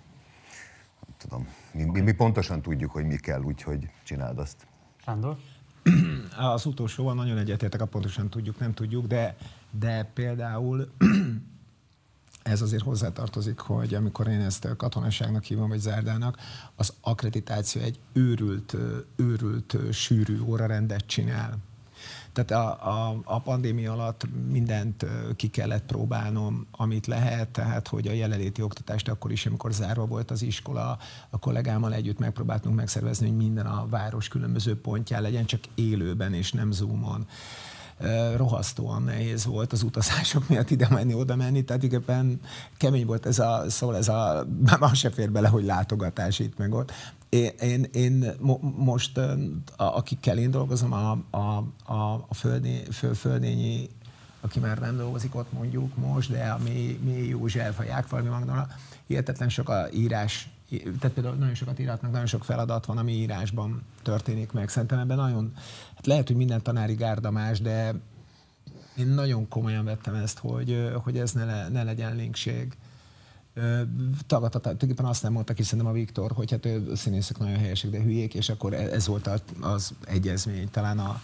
tudom, mi, mi, mi pontosan tudjuk, hogy mi kell, úgyhogy csináld azt. Sándor? Az utolsóval nagyon egyetértek, a pontosan tudjuk, nem tudjuk, de, de például ez azért hozzátartozik, hogy amikor én ezt katonaságnak hívom, vagy zárdának, az akkreditáció egy őrült, őrült sűrű órarendet csinál. Tehát a, a, a pandémia alatt mindent ki kellett próbálnom, amit lehet, tehát hogy a jelenléti oktatást akkor is, amikor zárva volt az iskola, a kollégámmal együtt megpróbáltunk megszervezni, hogy minden a város különböző pontján legyen, csak élőben és nem zoomon rohasztóan nehéz volt az utazások miatt ide menni, oda menni, tehát igen, kemény volt ez a, szóval ez a, már se fér bele, hogy látogatás itt meg ott. Én, én, én mo, most, a, akikkel én dolgozom, a, a, a, a földné, föl, földényi, aki már nem dolgozik ott mondjuk most, de a mi, mi József, a Jákfalvi Magdala, hihetetlen sok a írás tehát például nagyon sokat írhatnak, nagyon sok feladat van, ami írásban történik meg. Szerintem ebben nagyon, hát lehet, hogy minden tanári gárda más, de én nagyon komolyan vettem ezt, hogy, hogy ez ne, le, ne legyen linkség. Tagadta, tulajdonképpen azt nem mondta ki szerintem a Viktor, hogy hát színészek nagyon helyesek, de hülyék, és akkor e, ez volt az egyezmény, talán a,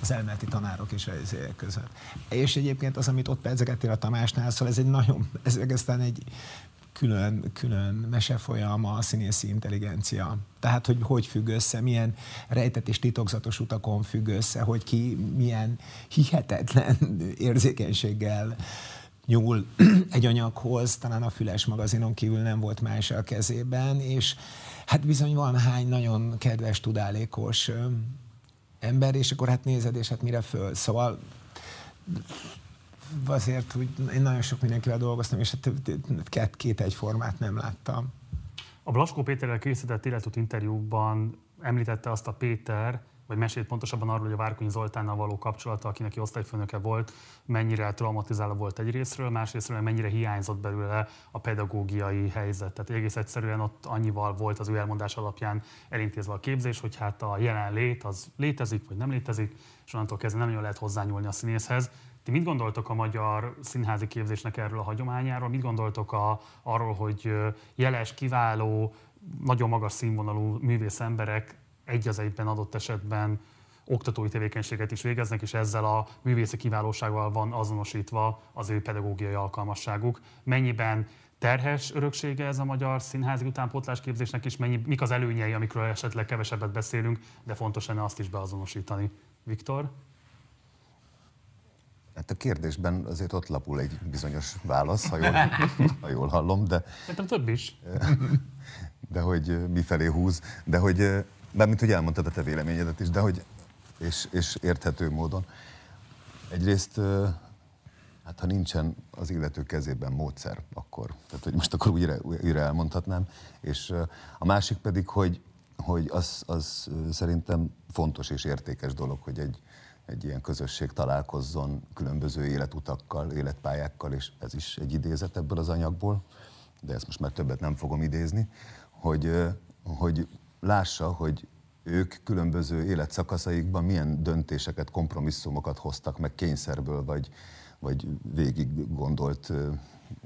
az elméleti tanárok és az között. És egyébként az, amit ott pedzegettél a Tamásnál, szóval ez egy nagyon, ez aztán egy külön, külön mesefolyam a színészi intelligencia. Tehát, hogy hogy függ össze, milyen rejtett és titokzatos utakon függ össze, hogy ki milyen hihetetlen érzékenységgel nyúl egy anyaghoz, talán a Füles magazinon kívül nem volt más a kezében, és hát bizony van hány nagyon kedves, tudálékos ember, és akkor hát nézed, és hát mire föl. Szóval azért hogy én nagyon sok mindenkivel dolgoztam, és két, két egyformát nem láttam. A Blaskó Péterrel készített életút interjúban említette azt a Péter, vagy mesélt pontosabban arról, hogy a Várkonyi Zoltánnal való kapcsolata, akinek osztályfőnöke volt, mennyire traumatizáló volt egy részről, másrésztről mennyire hiányzott belőle a pedagógiai helyzet. Tehát egész egyszerűen ott annyival volt az ő elmondás alapján elintézve a képzés, hogy hát a jelenlét az létezik, vagy nem létezik, és onnantól kezdve nem nagyon lehet hozzányúlni a színészhez. Ti mit gondoltok a magyar színházi képzésnek erről a hagyományáról? Mit gondoltok a, arról, hogy jeles, kiváló, nagyon magas színvonalú művész emberek egy az egyben adott esetben oktatói tevékenységet is végeznek, és ezzel a művészi kiválósággal van azonosítva az ő pedagógiai alkalmasságuk. Mennyiben terhes öröksége ez a magyar színházi utánpótlás képzésnek, és mennyi, mik az előnyei, amikről esetleg kevesebbet beszélünk, de fontos lenne azt is beazonosítani. Viktor? Hát a kérdésben azért ott lapul egy bizonyos válasz, ha jól, ha jól hallom, de... Szerintem több is. De hogy mifelé húz, de hogy, bármint hogy elmondtad a te véleményedet is, de hogy, és, és érthető módon. Egyrészt, hát ha nincsen az illető kezében módszer, akkor, tehát hogy most akkor újra, újra elmondhatnám, és a másik pedig, hogy, hogy az, az szerintem fontos és értékes dolog, hogy egy, egy ilyen közösség találkozzon különböző életutakkal, életpályákkal, és ez is egy idézet ebből az anyagból, de ezt most már többet nem fogom idézni, hogy, hogy lássa, hogy ők különböző életszakaszaikban milyen döntéseket, kompromisszumokat hoztak meg kényszerből, vagy, vagy végig gondolt,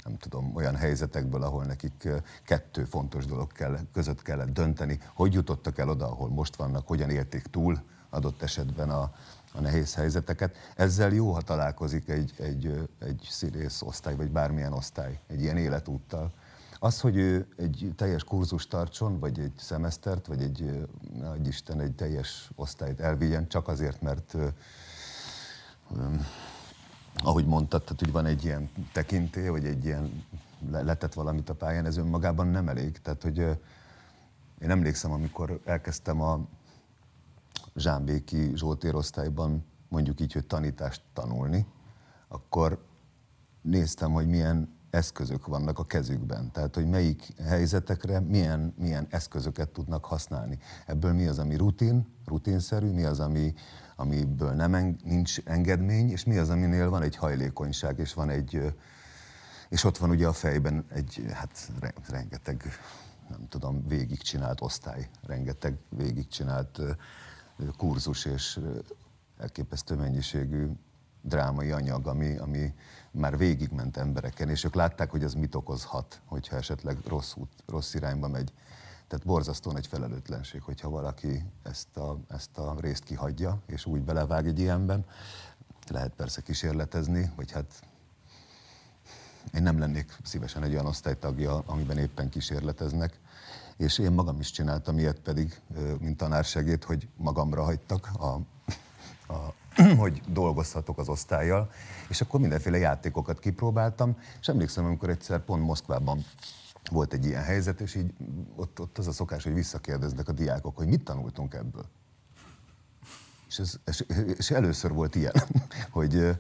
nem tudom, olyan helyzetekből, ahol nekik kettő fontos dolog kell, között kellett dönteni, hogy jutottak el oda, ahol most vannak, hogyan élték túl adott esetben a, a nehéz helyzeteket. Ezzel jó, ha találkozik egy, egy, egy színész osztály, vagy bármilyen osztály, egy ilyen életúttal. Az, hogy ő egy teljes kurzus tartson, vagy egy szemesztert, vagy egy, egy Isten, egy teljes osztályt elvigyen, csak azért, mert ahogy mondtad, tehát, hogy van egy ilyen tekintély, vagy egy ilyen letett valamit a pályán, ez önmagában nem elég. Tehát, hogy én emlékszem, amikor elkezdtem a Zsámbéki Zsoltérosztályban mondjuk így, hogy tanítást tanulni, akkor néztem, hogy milyen eszközök vannak a kezükben. Tehát, hogy melyik helyzetekre milyen, milyen eszközöket tudnak használni. Ebből mi az, ami rutin, rutinszerű, mi az, ami, amiből nem en, nincs engedmény, és mi az, aminél van egy hajlékonyság, és van egy, és ott van ugye a fejben egy, hát rengeteg, nem tudom, végigcsinált osztály, rengeteg végigcsinált kurzus és elképesztő mennyiségű drámai anyag, ami, ami már végigment embereken, és ők látták, hogy ez mit okozhat, hogyha esetleg rossz, út, rossz irányba megy. Tehát borzasztóan egy felelőtlenség, hogyha valaki ezt a, ezt a részt kihagyja, és úgy belevág egy ilyenben. Lehet persze kísérletezni, vagy hát én nem lennék szívesen egy olyan osztálytagja, amiben éppen kísérleteznek, és én magam is csináltam ilyet pedig, mint tanársegét, hogy magamra hagytak, a, a, hogy dolgozhatok az osztályjal, és akkor mindenféle játékokat kipróbáltam, és emlékszem, amikor egyszer pont Moszkvában volt egy ilyen helyzet, és így ott, ott az a szokás, hogy visszakérdeznek a diákok, hogy mit tanultunk ebből. És, ez, és, és először volt ilyen, hogy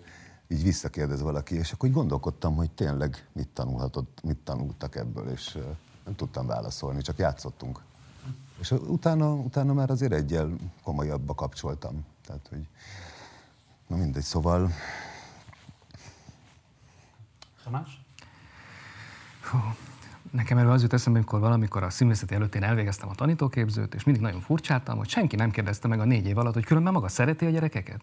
így visszakérdez valaki, és akkor így gondolkodtam, hogy tényleg mit tanulhatott, mit tanultak ebből, és nem tudtam válaszolni, csak játszottunk. És utána, utána már azért egyel komolyabbba kapcsoltam. Tehát, hogy na mindegy, szóval... Tamás? Hú, nekem erről az jut eszembe, amikor valamikor a színvészeti előtt én elvégeztem a tanítóképzőt, és mindig nagyon furcsáltam, hogy senki nem kérdezte meg a négy év alatt, hogy különben maga szereti a gyerekeket.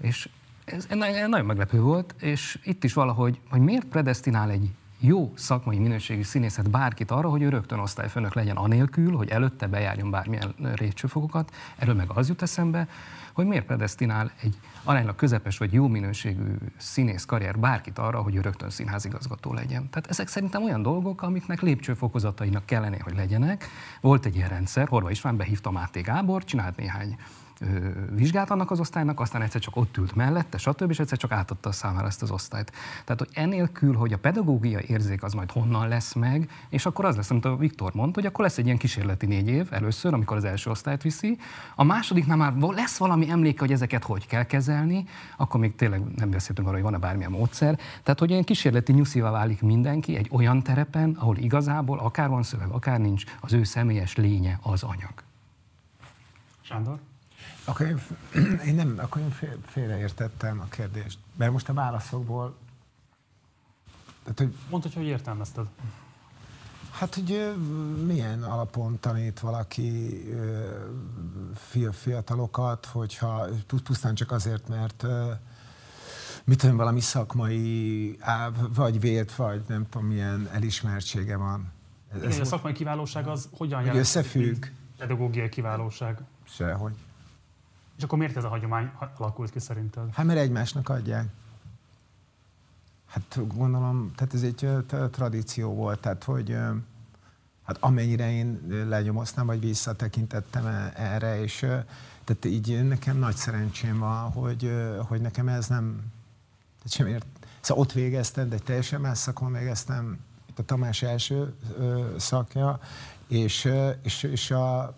És ez nagyon meglepő volt, és itt is valahogy, hogy miért predestinál egy jó szakmai minőségű színészet bárkit arra, hogy ő rögtön osztályfőnök legyen anélkül, hogy előtte bejárjon bármilyen lépcsőfokokat. Erről meg az jut eszembe, hogy miért predestinál egy aránylag közepes vagy jó minőségű színész karrier bárkit arra, hogy ő rögtön színházigazgató legyen. Tehát ezek szerintem olyan dolgok, amiknek lépcsőfokozatainak kellene, hogy legyenek. Volt egy ilyen rendszer, Horva István behívta Máté Gábor, csinált néhány vizsgált annak az osztálynak, aztán egyszer csak ott ült mellette, stb. és egyszer csak átadta a számára ezt az osztályt. Tehát, hogy enélkül, hogy a pedagógia érzék az majd honnan lesz meg, és akkor az lesz, amit a Viktor mondta, hogy akkor lesz egy ilyen kísérleti négy év először, amikor az első osztályt viszi, a másodiknál már lesz valami emléke, hogy ezeket hogy kell kezelni, akkor még tényleg nem beszéltünk arról, hogy van-e bármilyen módszer. Tehát, hogy ilyen kísérleti nyuszivá válik mindenki egy olyan terepen, ahol igazából akár van szöveg, akár nincs, az ő személyes lénye az anyag. Sándor? Akkor én, én nem, akkor én fél, félreértettem a kérdést. Mert most a válaszokból... Tehát, hogy, Mondd, hogy hogy értelmezted. Hát, hogy milyen alapon tanít valaki fiatalokat, hogyha pusztán csak azért, mert mit tudom, valami szakmai, vagy vélt, vagy nem tudom, milyen elismertsége van. Igen, a szakmai kiválóság az hogyan jelent? Összefügg. Pedagógiai kiválóság. Sehogy. És akkor miért ez a hagyomány alakult ki szerinted? Hát mert egymásnak adják. Hát gondolom, tehát ez egy tradíció volt, tehát hogy hát amennyire én lenyomoztam, vagy visszatekintettem e, erre, és tehát így nekem nagy szerencsém van, hogy, hogy nekem ez nem, tehát semmiért, szóval ott végeztem, de teljesen más szakon végeztem, itt a Tamás első szakja, és, és, és a,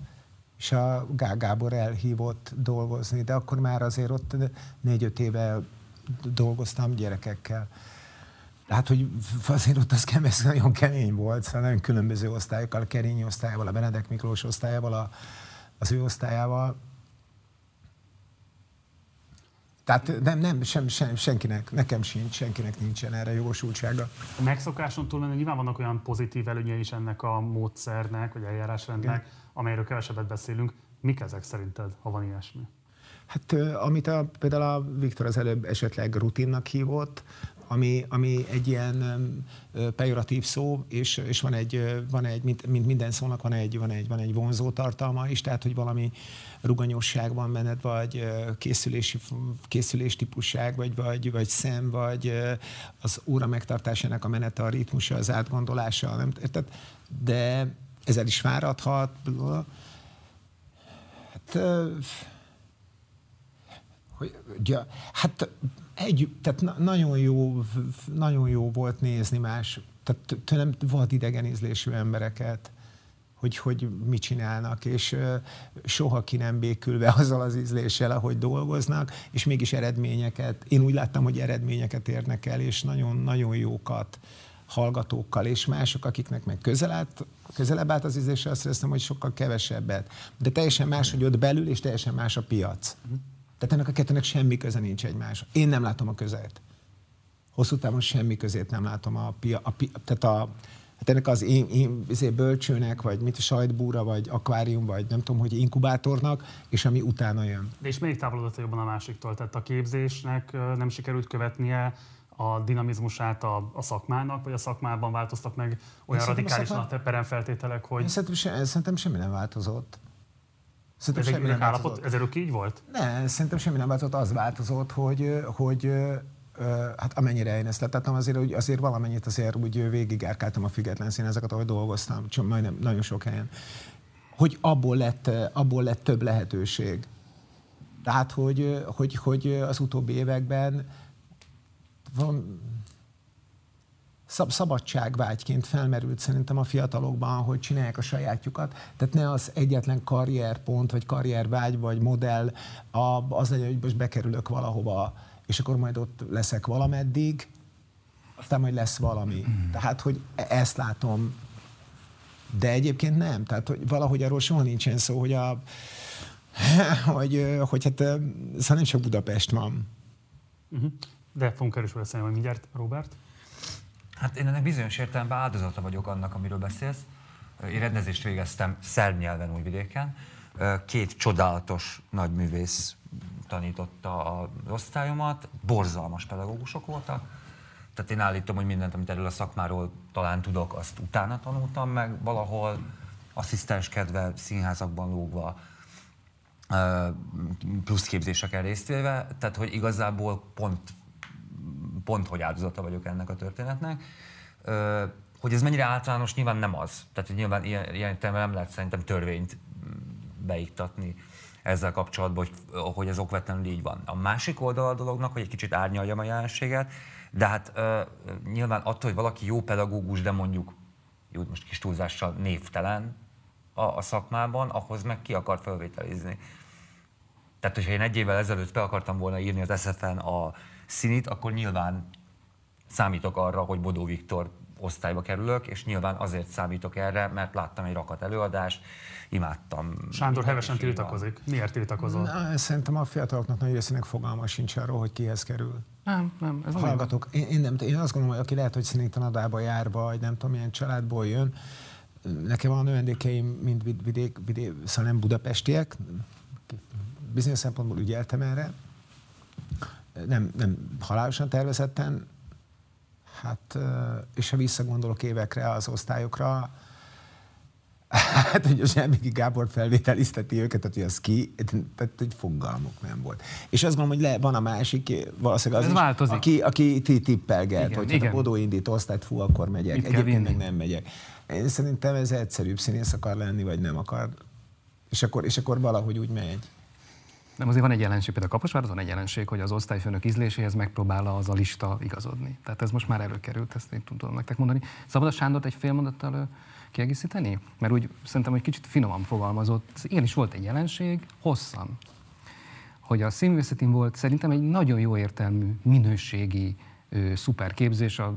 és a Gábor elhívott dolgozni, de akkor már azért ott négy-öt éve dolgoztam gyerekekkel. Hát, hogy azért ott az kemény, nagyon kemény volt, szóval nagyon különböző osztályokkal, a Kerényi osztályával, a Benedek Miklós osztályával, a, az ő osztályával. Tehát nem, nem sem, sem, senkinek, nekem sincs, senkinek nincsen erre jogosultsága. A megszokáson túl nyilván vannak olyan pozitív előnyei is ennek a módszernek, vagy eljárásrendnek, Igen amelyről kevesebbet beszélünk. Mik ezek szerinted, ha van ilyesmi? Hát amit a, például a Viktor az előbb esetleg rutinnak hívott, ami, ami egy ilyen pejoratív szó, és, és van egy, van egy mint, mint, minden szónak van egy, van, egy, van egy vonzó tartalma is, tehát hogy valami ruganyosság van benned, vagy készülési, készülés típusság, vagy, vagy, vagy szem, vagy az óra megtartásának a menete, a ritmusa, az átgondolása, nem, tehát, de ezzel is fáradhat. Hát, hogy, hát egy, tehát nagyon jó, nagyon jó volt nézni más, tehát tőlem vad idegenizlésű embereket, hogy, hogy mit csinálnak, és soha ki nem békülve azzal az ízléssel, ahogy dolgoznak, és mégis eredményeket, én úgy láttam, hogy eredményeket érnek el, és nagyon-nagyon jókat hallgatókkal, és mások, akiknek meg közel állt, közelebb állt az ízlésre, azt hiszem, hogy sokkal kevesebbet. De teljesen más, hogy ott belül, és teljesen más a piac. Tehát ennek a kettőnek semmi köze nincs egymás. Én nem látom a közelt. Hosszú távon semmi közét nem látom a, pia, a, pi, tehát a hát ennek az én, én, izé bölcsőnek, vagy mit a sajtbúra, vagy akvárium, vagy nem tudom, hogy inkubátornak, és ami utána jön. De és még távolodott jobban a másiktól? Tehát a képzésnek nem sikerült követnie a dinamizmusát a, a szakmának, vagy a szakmában változtak meg olyan radikálisan a, szakmá... a peremfeltételek, hogy... Én szerintem, se, szerintem semmi nem változott. Szerintem ez semmi nem állapot, változott. ez örök így volt? Ne, szerintem semmi nem változott, az változott, hogy, hogy hát amennyire én ezt tettem, azért, hogy azért valamennyit azért úgy végigárkáltam a független színezeket, ahogy dolgoztam, csak majdnem nagyon sok helyen, hogy abból lett, abból lett több lehetőség. Tehát, hogy, hogy, hogy az utóbbi években van szab szabadságvágyként felmerült szerintem a fiatalokban, hogy csinálják a sajátjukat. Tehát ne az egyetlen karrierpont, vagy karriervágy, vagy modell az legyen, hogy most bekerülök valahova, és akkor majd ott leszek valameddig, aztán majd lesz valami. Tehát, hogy e- ezt látom. De egyébként nem. Tehát, hogy valahogy arról soha nincsen szó, hogy a hogy, hogy hát szóval nem csak Budapest van. Uh-huh. De fogunk erős beszélni majd mindjárt, Robert. Hát én ennek bizonyos értelemben áldozata vagyok annak, amiről beszélsz. Én rendezést végeztem szernyelven Újvidéken. Két csodálatos nagyművész tanította az osztályomat, borzalmas pedagógusok voltak. Tehát én állítom, hogy mindent, amit erről a szakmáról talán tudok, azt utána tanultam meg valahol, asszisztenskedve, színházakban lógva, plusz képzéseken részt véve, tehát hogy igazából pont, pont hogy áldozata vagyok ennek a történetnek. Hogy ez mennyire általános, nyilván nem az. Tehát hogy nyilván ilyen, ilyen nem lehet szerintem törvényt beiktatni ezzel kapcsolatban, hogy, hogy ez okvetlenül így van. A másik oldal a dolognak, hogy egy kicsit árnyaljam a jelenséget, de hát uh, nyilván attól, hogy valaki jó pedagógus, de mondjuk, jó, most kis túlzással névtelen a, a szakmában, ahhoz meg ki akar felvételizni. Tehát, hogyha én egy évvel ezelőtt be akartam volna írni az SFN a színit, akkor nyilván számítok arra, hogy Bodó Viktor osztályba kerülök, és nyilván azért számítok erre, mert láttam egy rakat előadást, imádtam. Sándor hevesen tiltakozik. Miért tiltakozol? Na, szerintem a fiataloknak nagy részének fogalma sincs arról, hogy kihez kerül. Nem, nem. Ez Hallgatok. Én, én, nem, én azt gondolom, hogy aki lehet, hogy színítanadába jár, vagy nem tudom, milyen családból jön, nekem van növendékeim, mint vidék, vidék, szóval nem budapestiek, bizonyos szempontból ügyeltem erre, nem, nem halálosan tervezetten, hát, és ha visszagondolok évekre az osztályokra, Hát, hogy a Zsembiki Gábor felvételizteti őket, tehát hogy az ki, tehát hogy fogalmuk nem volt. És azt gondolom, hogy le, van a másik, valószínűleg az Ez is, változik. aki, aki ti tippelget, igen, hogy igen. ha a Bodó indít osztályt, fú, akkor megyek. Mit Egyébként meg nem megyek. Én szerintem ez egyszerűbb színész akar lenni, vagy nem akar. És akkor, és akkor valahogy úgy megy. Nem, azért van egy jelenség, például Kaposvár, van egy jelenség, hogy az osztályfőnök ízléséhez megpróbál az a lista igazodni. Tehát ez most már előkerült, ezt én tudom nektek mondani. Szabad a Sándort egy fél mondattal kiegészíteni? Mert úgy szerintem, hogy kicsit finoman fogalmazott. Ilyen is volt egy jelenség, hosszan, hogy a színművészetén volt szerintem egy nagyon jó értelmű, minőségi szuperképzés. A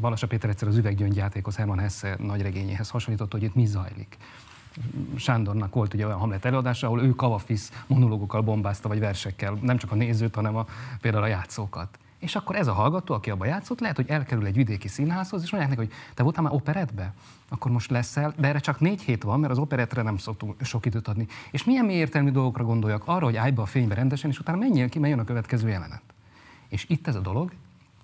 Balassa Péter egyszer az üveggyöngyjátékhoz Herman Hesse nagyregényéhez hasonlított, hogy itt mi zajlik. Sándornak volt ugye olyan Hamlet előadása, ahol ő kavafisz monológokkal bombázta, vagy versekkel, nem csak a nézőt, hanem a, például a játszókat. És akkor ez a hallgató, aki abba játszott, lehet, hogy elkerül egy vidéki színházhoz, és mondják neki, hogy te voltál már operetbe? Akkor most leszel, de erre csak négy hét van, mert az operetre nem szoktunk sok időt adni. És milyen mély értelmű dolgokra gondoljak? Arra, hogy állj be a fénybe rendesen, és utána menjél ki, mert jön a következő jelenet. És itt ez a dolog,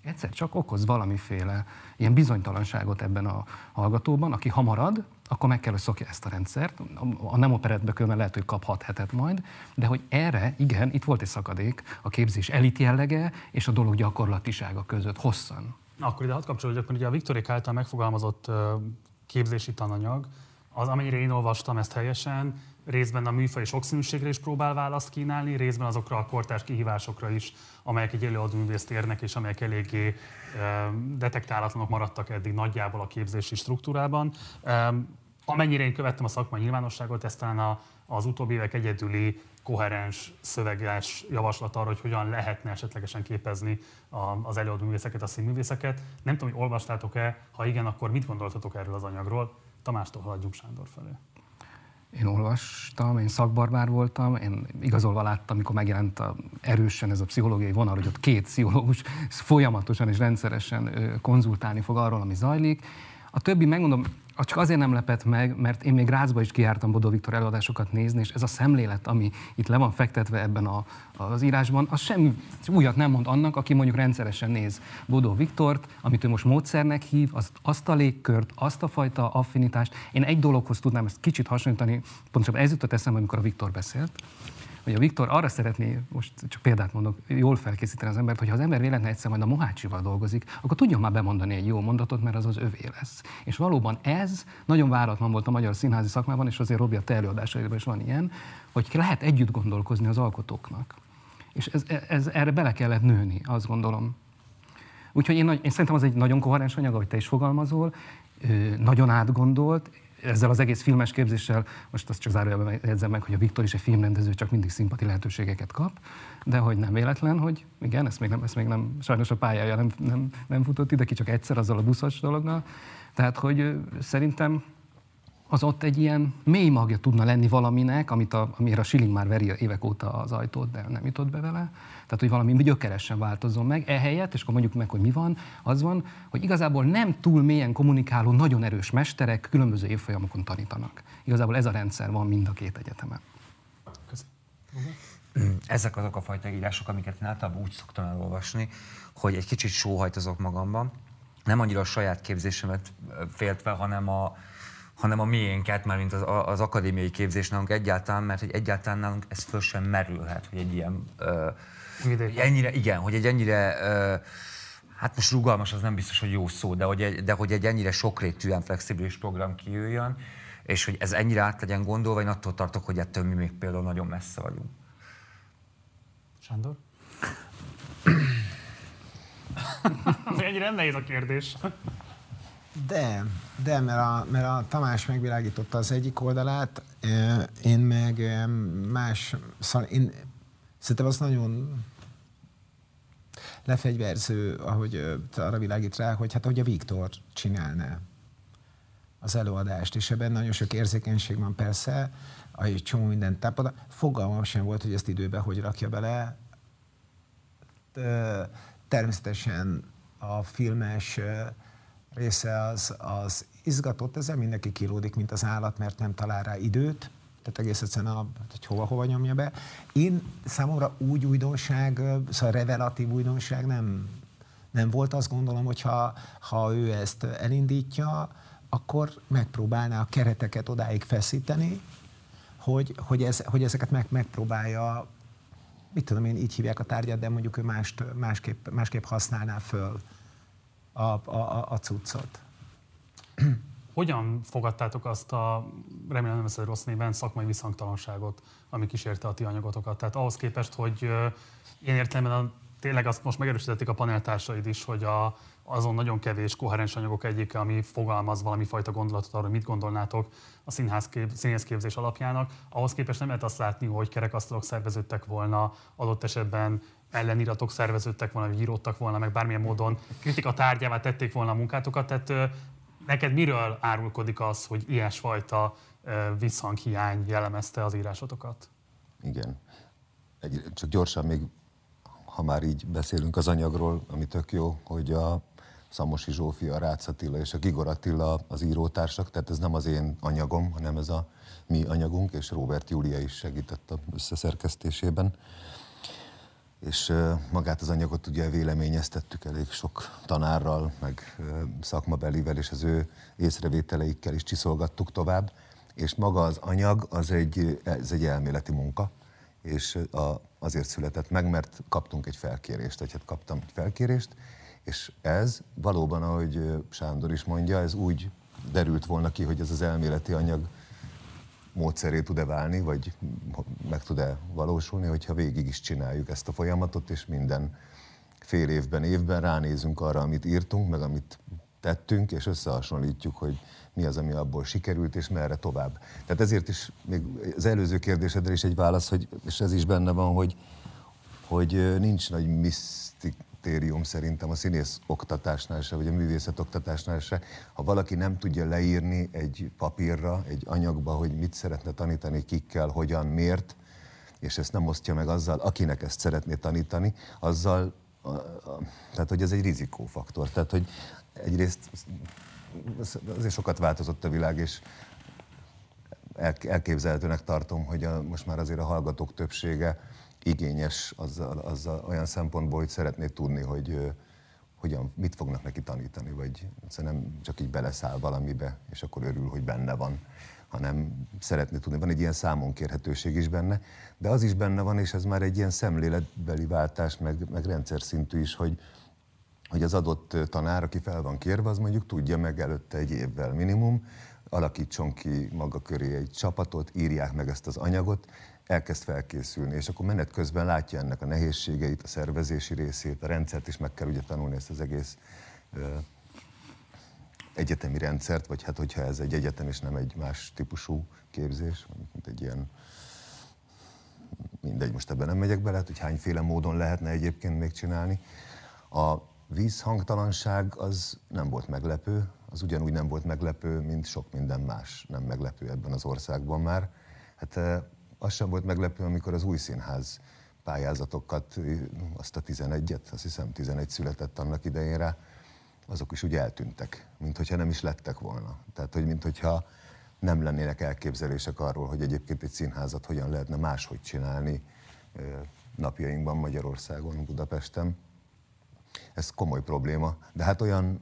egyszer csak okoz valamiféle ilyen bizonytalanságot ebben a hallgatóban, aki hamarad, akkor meg kell, hogy szokja ezt a rendszert. A nem operetbe különben lehet, hogy kap hat hetet majd, de hogy erre, igen, itt volt egy szakadék a képzés elit jellege és a dolog gyakorlatisága között hosszan. Akkor ide hadd kapcsolódjak, mert ugye a Viktorik által megfogalmazott képzési tananyag, az, amennyire én olvastam ezt helyesen, részben a műfaj sokszínűségre is próbál választ kínálni, részben azokra a kortárs kihívásokra is, amelyek egy előadó művészt érnek, és amelyek eléggé detektálatlanok maradtak eddig nagyjából a képzési struktúrában. Amennyire én követtem a szakmai nyilvánosságot, ez talán az utóbbi évek egyedüli koherens szöveges javaslat arra, hogy hogyan lehetne esetlegesen képezni az előadó művészeket, a színművészeket. Nem tudom, hogy olvastátok-e, ha igen, akkor mit gondoltatok erről az anyagról? Tamástól haladjunk Sándor felé. Én olvastam, én szakbarbár voltam, én igazolva láttam, amikor megjelent a, erősen ez a pszichológiai vonal, hogy ott két pszichológus folyamatosan és rendszeresen konzultálni fog arról, ami zajlik. A többi, megmondom, az csak azért nem lepett meg, mert én még Rácba is kiártam Bodó Viktor előadásokat nézni, és ez a szemlélet, ami itt le van fektetve ebben a, az írásban, az semmi újat nem mond annak, aki mondjuk rendszeresen néz Bodó Viktort, amit ő most módszernek hív, az, azt a légkört, azt a fajta affinitást. Én egy dologhoz tudnám ezt kicsit hasonlítani, pontosabban ez jutott eszembe, amikor a Viktor beszélt, hogy a Viktor arra szeretné, most csak példát mondok, jól felkészíteni az embert, hogy ha az ember véletlenül egyszer majd a Mohácsival dolgozik, akkor tudjon már bemondani egy jó mondatot, mert az az övé lesz. És valóban ez nagyon váratlan volt a magyar színházi szakmában, és azért Robi a te előadásaiban is van ilyen, hogy lehet együtt gondolkozni az alkotóknak. És ez, ez, erre bele kellett nőni, azt gondolom. Úgyhogy én, én szerintem az egy nagyon koherens anyag, ahogy te is fogalmazol, nagyon átgondolt, ezzel az egész filmes képzéssel, most azt csak zárójelben jegyzem meg, hogy a Viktor is egy filmrendező, csak mindig szimpati lehetőségeket kap, de hogy nem véletlen, hogy igen, ezt még nem, ezt még nem sajnos a pályája nem, nem, nem futott ide ki, csak egyszer azzal a buszos dologgal. Tehát, hogy szerintem az ott egy ilyen mély magja tudna lenni valaminek, amit a, amire a Schilling már veri évek óta az ajtót, de nem jutott be vele. Tehát, hogy valami gyökeresen változzon meg. Ehelyett, és akkor mondjuk meg, hogy mi van, az van, hogy igazából nem túl mélyen kommunikáló, nagyon erős mesterek különböző évfolyamokon tanítanak. Igazából ez a rendszer van mind a két egyetemen. Ezek azok a fajta írások, amiket én általában úgy szoktam elolvasni, hogy egy kicsit sóhajtozok magamban, nem annyira a saját képzésemet féltve, hanem a, hanem a miénket, már mint az, az akadémiai képzés nálunk egyáltalán, mert hogy egyáltalán nálunk ez föl sem merülhet, hogy egy ilyen, ö, ennyire, igen, hogy egy ennyire, ö, hát most rugalmas az nem biztos, hogy jó szó, de hogy egy, de hogy egy ennyire sokrétűen flexibilis program kijöjjön, és hogy ez ennyire át legyen gondolva, én attól tartok, hogy ettől mi még például nagyon messze vagyunk. Sándor? Ennyire nem nehéz a kérdés. De, de mert, a, mert a Tamás megvilágította az egyik oldalát, én meg más, szóval én szerintem az nagyon lefegyverző, ahogy arra világít rá, hogy hát ahogy a Viktor csinálná az előadást, és ebben nagyon sok érzékenység van persze, egy csomó mindent tápad. Fogalmam sem volt, hogy ezt időben hogy rakja bele. Természetesen a filmes része az, az izgatott, ezzel mindenki kilódik, mint az állat, mert nem talál rá időt, tehát egész egyszerűen, a, hogy hova-hova nyomja be. Én számomra úgy újdonság, szóval revelatív újdonság nem, nem volt, azt gondolom, hogy ha, ha ő ezt elindítja, akkor megpróbálná a kereteket odáig feszíteni, hogy, hogy, ez, hogy ezeket meg, megpróbálja, mit tudom én, így hívják a tárgyat, de mondjuk ő mást, másképp, másképp használná föl a, a, a cuccot. Hogyan fogadtátok azt a, remélem nem veszed rossz néven, szakmai visszhangtalanságot, ami kísérte a ti anyagotokat? Tehát ahhoz képest, hogy én értelemben tényleg azt most megerősítették a paneltársaid is, hogy a, azon nagyon kevés koherens anyagok egyike, ami fogalmaz valami fajta gondolatot arra, mit gondolnátok a színház kép, színészképzés alapjának. Ahhoz képest nem lehet azt látni, hogy kerekasztalok szerveződtek volna, adott esetben elleniratok szerveződtek volna, vagy íródtak volna, meg bármilyen módon kritika tárgyává tették volna a munkátokat. Tehát neked miről árulkodik az, hogy ilyesfajta visszhanghiány jellemezte az írásotokat? Igen. Egy, csak gyorsan még, ha már így beszélünk az anyagról, ami tök jó, hogy a Szamosi Zsófia, Rácz Attila és a Gigor Attila az írótársak, tehát ez nem az én anyagom, hanem ez a mi anyagunk, és Robert Júlia is segített a összeszerkesztésében és magát az anyagot ugye véleményeztettük elég sok tanárral, meg szakmabelivel, és az ő észrevételeikkel is csiszolgattuk tovább, és maga az anyag az egy, ez egy elméleti munka, és a, azért született meg, mert kaptunk egy felkérést, vagy hát kaptam egy felkérést, és ez valóban, ahogy Sándor is mondja, ez úgy derült volna ki, hogy ez az elméleti anyag módszeré tud-e válni, vagy meg tud-e valósulni, hogyha végig is csináljuk ezt a folyamatot, és minden fél évben, évben ránézünk arra, amit írtunk, meg amit tettünk, és összehasonlítjuk, hogy mi az, ami abból sikerült, és merre tovább. Tehát ezért is még az előző kérdésedre is egy válasz, hogy, és ez is benne van, hogy, hogy nincs nagy misztik, kritérium szerintem a színész oktatásnál se, vagy a művészet oktatásnál se. Ha valaki nem tudja leírni egy papírra, egy anyagba, hogy mit szeretne tanítani, kikkel, hogyan, miért, és ezt nem osztja meg azzal, akinek ezt szeretné tanítani, azzal, tehát hogy ez egy rizikófaktor. Tehát, hogy egyrészt azért sokat változott a világ, és elképzelhetőnek tartom, hogy a, most már azért a hallgatók többsége igényes azzal, azzal olyan szempontból, hogy szeretné tudni, hogy hogyan, mit fognak neki tanítani, vagy nem csak így beleszáll valamibe, és akkor örül, hogy benne van, hanem szeretné tudni. Van egy ilyen számonkérhetőség is benne, de az is benne van, és ez már egy ilyen szemléletbeli váltás, meg, meg rendszer szintű is, hogy, hogy az adott tanár, aki fel van kérve, az mondjuk tudja meg előtte egy évvel minimum, alakítson ki maga köré egy csapatot, írják meg ezt az anyagot, elkezd felkészülni, és akkor menet közben látja ennek a nehézségeit, a szervezési részét, a rendszert is meg kell ugye tanulni ezt az egész egyetemi rendszert, vagy hát hogyha ez egy egyetem és nem egy más típusú képzés, mint egy ilyen mindegy, most ebben nem megyek bele, hát, hogy hányféle módon lehetne egyébként még csinálni. A vízhangtalanság az nem volt meglepő, az ugyanúgy nem volt meglepő, mint sok minden más nem meglepő ebben az országban már. Hát az sem volt meglepő, amikor az új színház pályázatokat, azt a 11-et, azt hiszem 11 született annak idejére, azok is úgy eltűntek, mint hogyha nem is lettek volna. Tehát, hogy mint hogyha nem lennének elképzelések arról, hogy egyébként egy színházat hogyan lehetne máshogy csinálni napjainkban Magyarországon, Budapesten. Ez komoly probléma, de hát olyan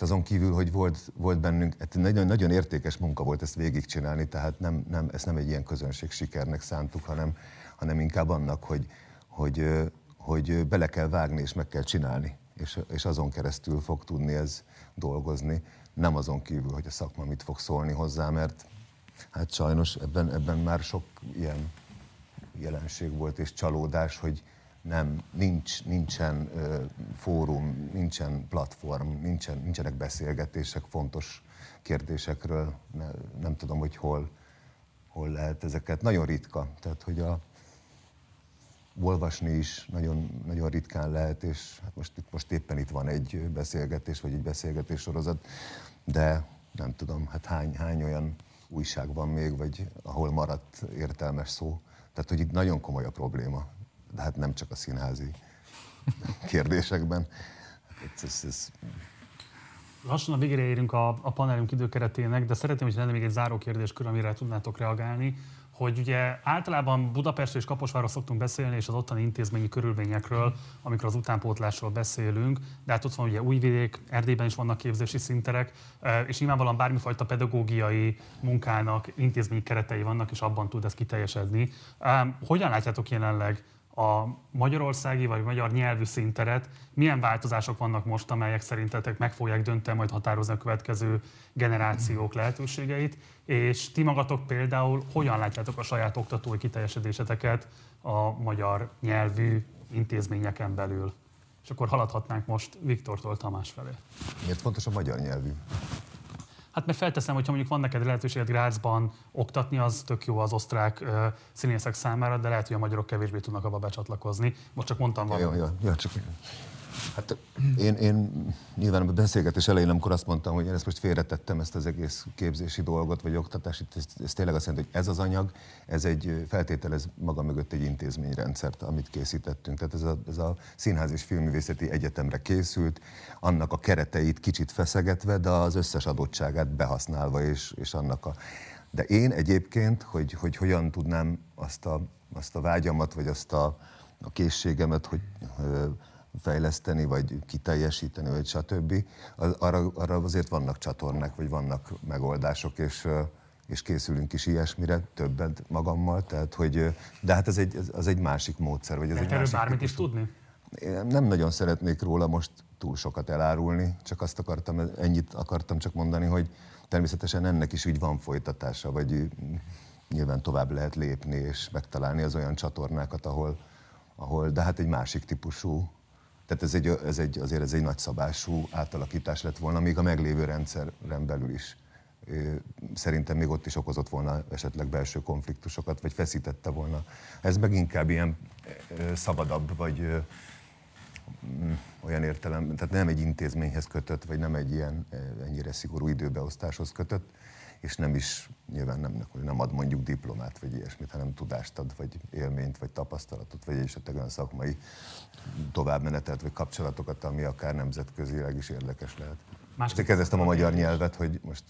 most azon kívül, hogy volt, volt bennünk, hát nagyon, nagyon értékes munka volt ezt végigcsinálni, tehát nem, nem, ezt nem egy ilyen közönség sikernek szántuk, hanem, hanem inkább annak, hogy, hogy, hogy bele kell vágni és meg kell csinálni, és, és azon keresztül fog tudni ez dolgozni, nem azon kívül, hogy a szakma mit fog szólni hozzá, mert hát sajnos ebben, ebben már sok ilyen jelenség volt és csalódás, hogy, nem, nincs, nincsen ö, fórum, nincsen platform, nincsen, nincsenek beszélgetések fontos kérdésekről. Ne, nem tudom, hogy hol, hol lehet ezeket. Nagyon ritka. Tehát, hogy a, olvasni is nagyon, nagyon ritkán lehet, és hát most, most éppen itt van egy beszélgetés, vagy egy beszélgetés sorozat, de nem tudom, hát hány, hány olyan újság van még, vagy ahol maradt értelmes szó. Tehát, hogy itt nagyon komoly a probléma de hát nem csak a színházi kérdésekben. Ez, ez, ez... Lassan a végére érünk a, a panelünk időkeretének, de szeretném, hogy lenne még egy záró kérdéskör, amire tudnátok reagálni, hogy ugye általában Budapest és Kaposvárról szoktunk beszélni, és az ottani intézményi körülményekről, amikor az utánpótlásról beszélünk, de hát ott van ugye Újvidék, Erdélyben is vannak képzési szinterek, és nyilvánvalóan bármifajta pedagógiai munkának intézményi keretei vannak, és abban tud ez kiteljesedni. Hogyan látjátok jelenleg a magyarországi vagy magyar nyelvű szinteret, milyen változások vannak most, amelyek szerintetek meg fogják dönteni, majd határozni a következő generációk lehetőségeit, és ti magatok például hogyan látjátok a saját oktatói kiteljesedéseteket a magyar nyelvű intézményeken belül? És akkor haladhatnánk most Viktortól Tamás felé. Miért fontos a magyar nyelvű? Hát mert felteszem, hogy ha mondjuk van neked lehetőséged Grácsban oktatni, az tök jó az osztrák uh, színészek számára, de lehet, hogy a magyarok kevésbé tudnak abba becsatlakozni. Most csak mondtam valamit. Jó, jó, jó, csak Hát én, én nyilván a beszélgetés elején, amikor azt mondtam, hogy én ezt most félretettem, ezt az egész képzési dolgot, vagy oktatást, ez, ez tényleg azt jelenti, hogy ez az anyag, ez egy feltételez maga mögött egy intézményrendszert, amit készítettünk. Tehát ez a, ez a Színház és Filművészeti Egyetemre készült, annak a kereteit kicsit feszegetve, de az összes adottságát behasználva, és, és annak a... De én egyébként, hogy, hogy hogyan tudnám azt a, azt a vágyamat, vagy azt a, a készségemet, hogy fejleszteni, vagy kiteljesíteni, vagy stb. Arra, arra azért vannak csatornák, vagy vannak megoldások, és, és készülünk is ilyesmire, többet magammal, tehát hogy, de hát ez egy, az egy másik módszer. Vagy ez egy másik bármit is tudni? Én nem nagyon szeretnék róla most túl sokat elárulni, csak azt akartam, ennyit akartam csak mondani, hogy természetesen ennek is úgy van folytatása, vagy nyilván tovább lehet lépni és megtalálni az olyan csatornákat, ahol, ahol de hát egy másik típusú tehát ez, egy, ez egy, azért ez egy nagyszabású átalakítás lett volna, még a meglévő rendszeren belül is. Szerintem még ott is okozott volna esetleg belső konfliktusokat, vagy feszítette volna. Ez meg inkább ilyen szabadabb, vagy olyan értelem, tehát nem egy intézményhez kötött, vagy nem egy ilyen ennyire szigorú időbeosztáshoz kötött, és nem is, nyilván nem, nem ad mondjuk diplomát, vagy ilyesmit, hanem tudást ad, vagy élményt, vagy tapasztalatot, vagy esetleg olyan szakmai továbbmenetet, vagy kapcsolatokat, ami akár nemzetközileg is érdekes lehet. Másként kezdtem a magyar nyelvet, hogy most...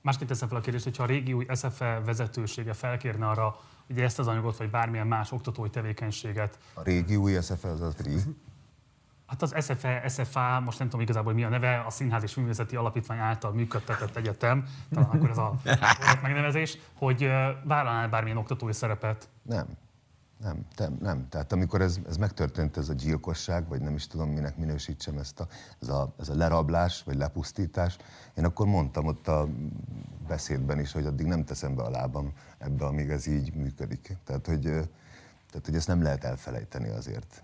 Másként teszem fel a kérdést, hogyha a régi új SFE vezetősége felkérne arra, hogy ezt az anyagot, vagy bármilyen más oktatói tevékenységet. A régi új SFE az a free? Hát az SFE, SFA, most nem tudom igazából mi a neve, a Színház és Művészeti Alapítvány által működtetett egyetem, talán akkor ez a megnevezés, hogy vállalnál bármilyen oktatói szerepet? Nem. Nem, nem, nem. Tehát amikor ez, ez megtörtént, ez a gyilkosság, vagy nem is tudom, minek minősítsem ezt a, ez, a, ez a lerablás, vagy lepusztítás, én akkor mondtam ott a beszédben is, hogy addig nem teszem be a lábam ebbe, amíg ez így működik. Tehát, hogy, tehát, hogy ezt nem lehet elfelejteni azért.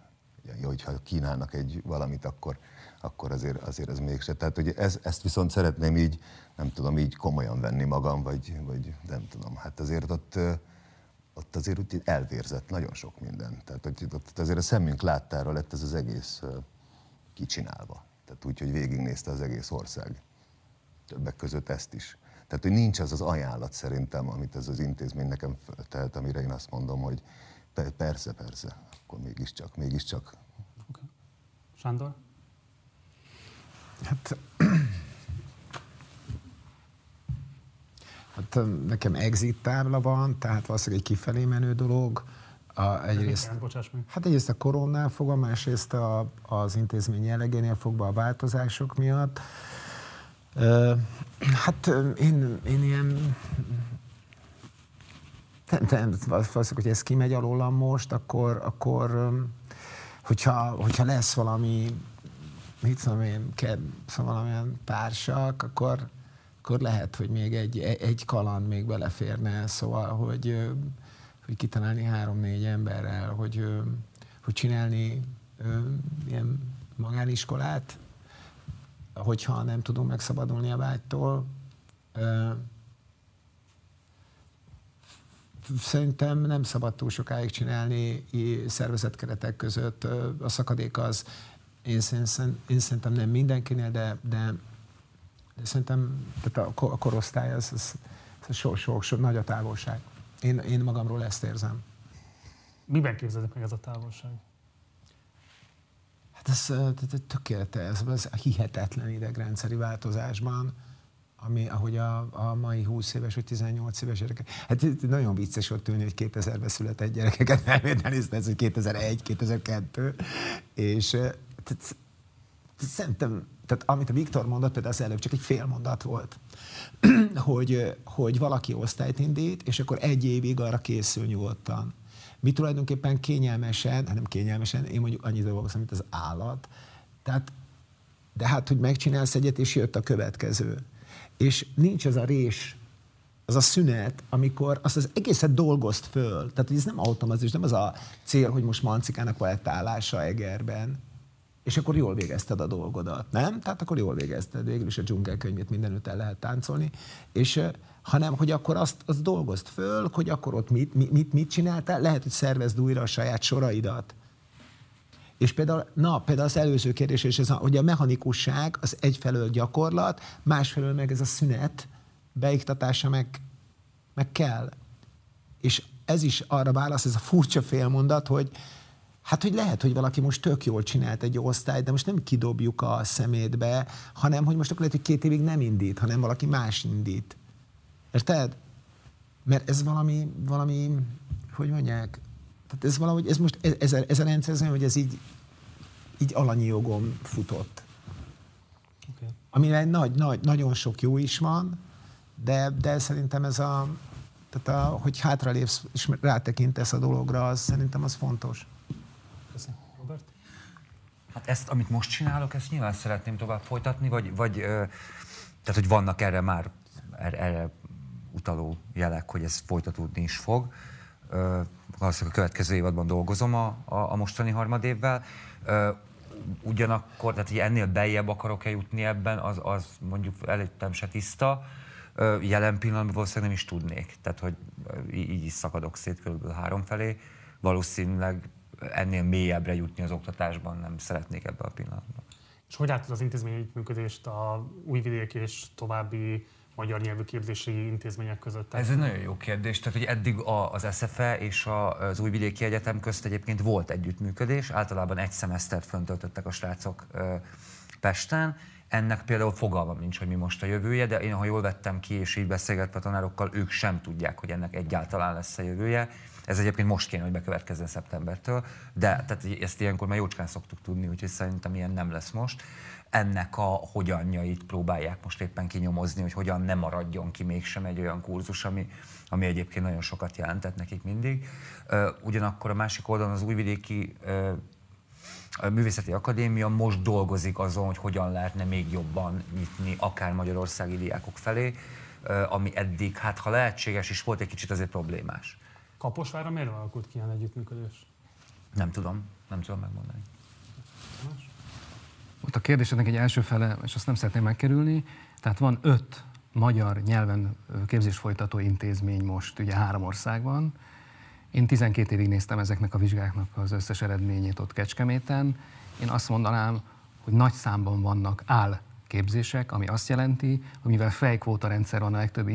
Hogyha kínálnak egy valamit, akkor, akkor azért, azért ez mégse. Tehát, hogy ez, ezt viszont szeretném így, nem tudom, így komolyan venni magam, vagy, vagy nem tudom. Hát azért ott, ott azért úgy elvérzett nagyon sok minden. Tehát hogy ott azért a szemünk láttára lett ez az egész kicsinálva. Tehát úgy, hogy végignézte az egész ország. Többek között ezt is. Tehát, hogy nincs az az ajánlat szerintem, amit ez az intézmény nekem tehet, amire én azt mondom, hogy persze, persze, akkor mégiscsak, mégiscsak. Okay. Sándor? Hát Hát nekem exit tábla van, tehát valószínűleg egy kifelé menő dolog. A, egyrészt, hát egyrészt a koronál fogva, másrészt a, az intézmény jellegénél fogva a változások miatt. Hát én, én ilyen nem, nem, valószínűleg, hogy ez kimegy alólam most, akkor, akkor hogyha, hogyha lesz valami, mit tudom én, szóval valamilyen társak, akkor, akkor lehet, hogy még egy, egy kaland még beleférne, szóval, hogy, hogy kitalálni három-négy emberrel, hogy, hogy csinálni ilyen magániskolát, hogyha nem tudunk megszabadulni a vágytól. Szerintem nem szabad túl sokáig csinálni szervezetkeretek között. A szakadék az, én, szerintem nem mindenkinél, de, de de szerintem tehát a, a korosztály, az, az, az so, so, so, nagy a távolság. Én, én magamról ezt érzem. Miben képzelik meg ez a távolság? Hát ez, ez tökéletes, ez, ez a hihetetlen idegrendszeri változásban, ami, ahogy a, a mai 20 éves vagy 18 éves gyerekek. Hát nagyon vicces ott ülni, hogy 2000-ben született gyerekeket elvételizni, ez hogy 2001, 2002, és szerintem tehát amit a Viktor mondott, például az előbb csak egy fél mondat volt, hogy, hogy valaki osztályt indít, és akkor egy évig arra készül nyugodtan. Mi tulajdonképpen kényelmesen, hát nem kényelmesen, én mondjuk annyit dolgozom, mint az állat, tehát, de hát, hogy megcsinálsz egyet, és jött a következő. És nincs az a rés, az a szünet, amikor azt az egészet dolgozt föl. Tehát, hogy ez nem automatizmus, nem az a cél, hogy most Mancikának állása Egerben, és akkor jól végezted a dolgodat, nem? Tehát akkor jól végezted, végül is a dzsungelkönyvét mindenütt el lehet táncolni, és hanem, hogy akkor azt, azt dolgozd föl, hogy akkor ott mit, mit, mit csináltál, lehet, hogy szervezd újra a saját soraidat. És például, na, például az előző kérdés, és ez a, hogy a mechanikusság az egyfelől gyakorlat, másfelől meg ez a szünet beiktatása meg, meg kell. És ez is arra válasz, ez a furcsa félmondat, hogy, Hát, hogy lehet, hogy valaki most tök jól csinált egy osztályt, de most nem kidobjuk a szemétbe, hanem, hogy most akkor lehet, hogy két évig nem indít, hanem valaki más indít. Érted? Mert ez valami, valami, hogy mondják, tehát ez valahogy, ez most, ez, ez, a rendszer, hogy ez így, így alanyi jogom futott. Okay. Amire nagy, nagy, nagyon sok jó is van, de, de szerintem ez a, tehát a, hogy hátralépsz és rátekintesz a dologra, az szerintem az fontos. Köszönöm. Robert? Hát ezt, amit most csinálok, ezt nyilván szeretném tovább folytatni, vagy, vagy tehát, hogy vannak erre már erre, erre utaló jelek, hogy ez folytatódni is fog. Valószínűleg a következő évadban dolgozom a, a, a mostani harmadévvel. Ugyanakkor, tehát hogy ennél beljebb akarok-e jutni ebben, az, az mondjuk előttem se tiszta. Jelen pillanatban valószínűleg nem is tudnék. Tehát, hogy így is szakadok szét körülbelül három felé. Valószínűleg ennél mélyebbre jutni az oktatásban nem szeretnék ebbe a pillanatban. És hogy látod az intézményi működést a újvidék és további magyar nyelvű képzési intézmények között? Ez egy nagyon jó kérdés. Tehát, hogy eddig az SFE és az Újvidéki Egyetem közt egyébként volt együttműködés. Általában egy szemesztert föntöltöttek a srácok Pesten. ennek például fogalmam nincs, hogy mi most a jövője, de én, ha jól vettem ki, és így beszélgetve a tanárokkal, ők sem tudják, hogy ennek egyáltalán lesz a jövője. Ez egyébként most kéne, hogy bekövetkezzen szeptembertől, de tehát ezt ilyenkor már jócskán szoktuk tudni, úgyhogy szerintem ilyen nem lesz most. Ennek a hogyanjait próbálják most éppen kinyomozni, hogy hogyan nem maradjon ki mégsem egy olyan kurzus, ami, ami egyébként nagyon sokat jelentett nekik mindig. Ugyanakkor a másik oldalon az újvidéki a Művészeti Akadémia most dolgozik azon, hogy hogyan lehetne még jobban nyitni akár magyarországi diákok felé, ami eddig, hát ha lehetséges is volt, egy kicsit azért problémás. Kaposvára miért alakult ki ilyen együttműködés? Nem tudom, nem tudom megmondani. Ott a kérdésednek egy első fele, és azt nem szeretném megkerülni, tehát van öt magyar nyelven képzés folytató intézmény most ugye három országban, én 12 évig néztem ezeknek a vizsgáknak az összes eredményét ott Kecskeméten. Én azt mondanám, hogy nagy számban vannak áll képzések, ami azt jelenti, hogy mivel fejkvóta rendszer van a legtöbb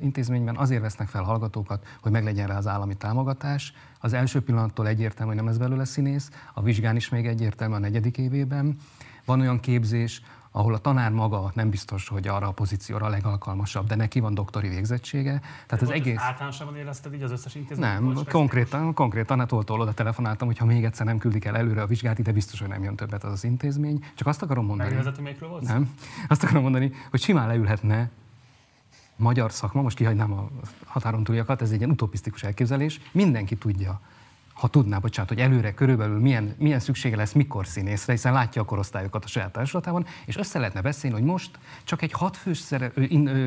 intézményben, azért vesznek fel hallgatókat, hogy meglegyen rá az állami támogatás. Az első pillanattól egyértelmű, hogy nem lesz belőle színész, a vizsgán is még egyértelmű a negyedik évében. Van olyan képzés, ahol a tanár maga nem biztos, hogy arra a pozícióra a legalkalmasabb, de neki van doktori végzettsége. Tehát az egész... Általánosában érezted így az összes intézményt? Nem, konkrétan, konkrétan hát oda telefonáltam, hogy ha még egyszer nem küldik el előre a vizsgát, ide biztos, hogy nem jön többet az az intézmény. Csak azt akarom mondani. Megnézett, volt? Nem. Azt akarom mondani, hogy simán leülhetne magyar szakma, most kihagynám a határon túliakat, ez egy ilyen utopisztikus elképzelés, mindenki tudja, ha tudná, bocsánat, hogy előre körülbelül milyen, milyen szüksége lesz mikor színészre, hiszen látja a korosztályokat a saját társulatában, és össze lehetne beszélni, hogy most csak egy hatfős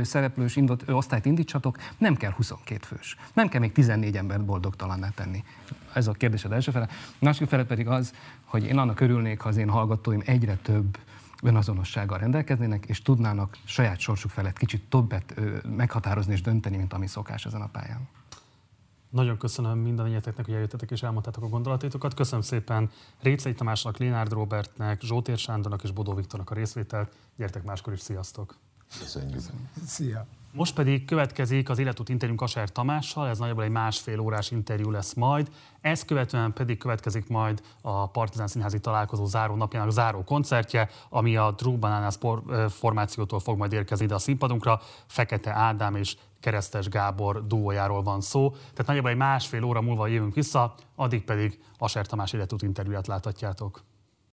szereplős indot, osztályt indítsatok, nem kell 22 fős. Nem kell még 14 embert boldogtalanná tenni. Ez a kérdésed első fele. Másik fele pedig az, hogy én annak örülnék, ha az én hallgatóim egyre több önazonossággal rendelkeznének, és tudnának saját sorsuk felett kicsit többet meghatározni és dönteni, mint ami szokás ezen a pályán. Nagyon köszönöm mindannyiateknek, hogy eljöttetek és elmondtátok a gondolatétokat. Köszönöm szépen Récei Tamásnak, Lénárd Robertnek, Zsótér Sándornak és Bodó Viktornak a részvételt. Gyertek máskor is, sziasztok! Köszönjük! Szia! Most pedig következik az életút interjú Kaser Tamással, ez nagyjából egy másfél órás interjú lesz majd. Ezt követően pedig következik majd a Partizán Színházi találkozó záró napjának záró koncertje, ami a Drew Bananas formációtól fog majd érkezni ide a színpadunkra. Fekete Ádám és Keresztes Gábor duójáról van szó. Tehát nagyjából egy másfél óra múlva jövünk vissza, addig pedig Aser Tamás életút interjúját láthatjátok.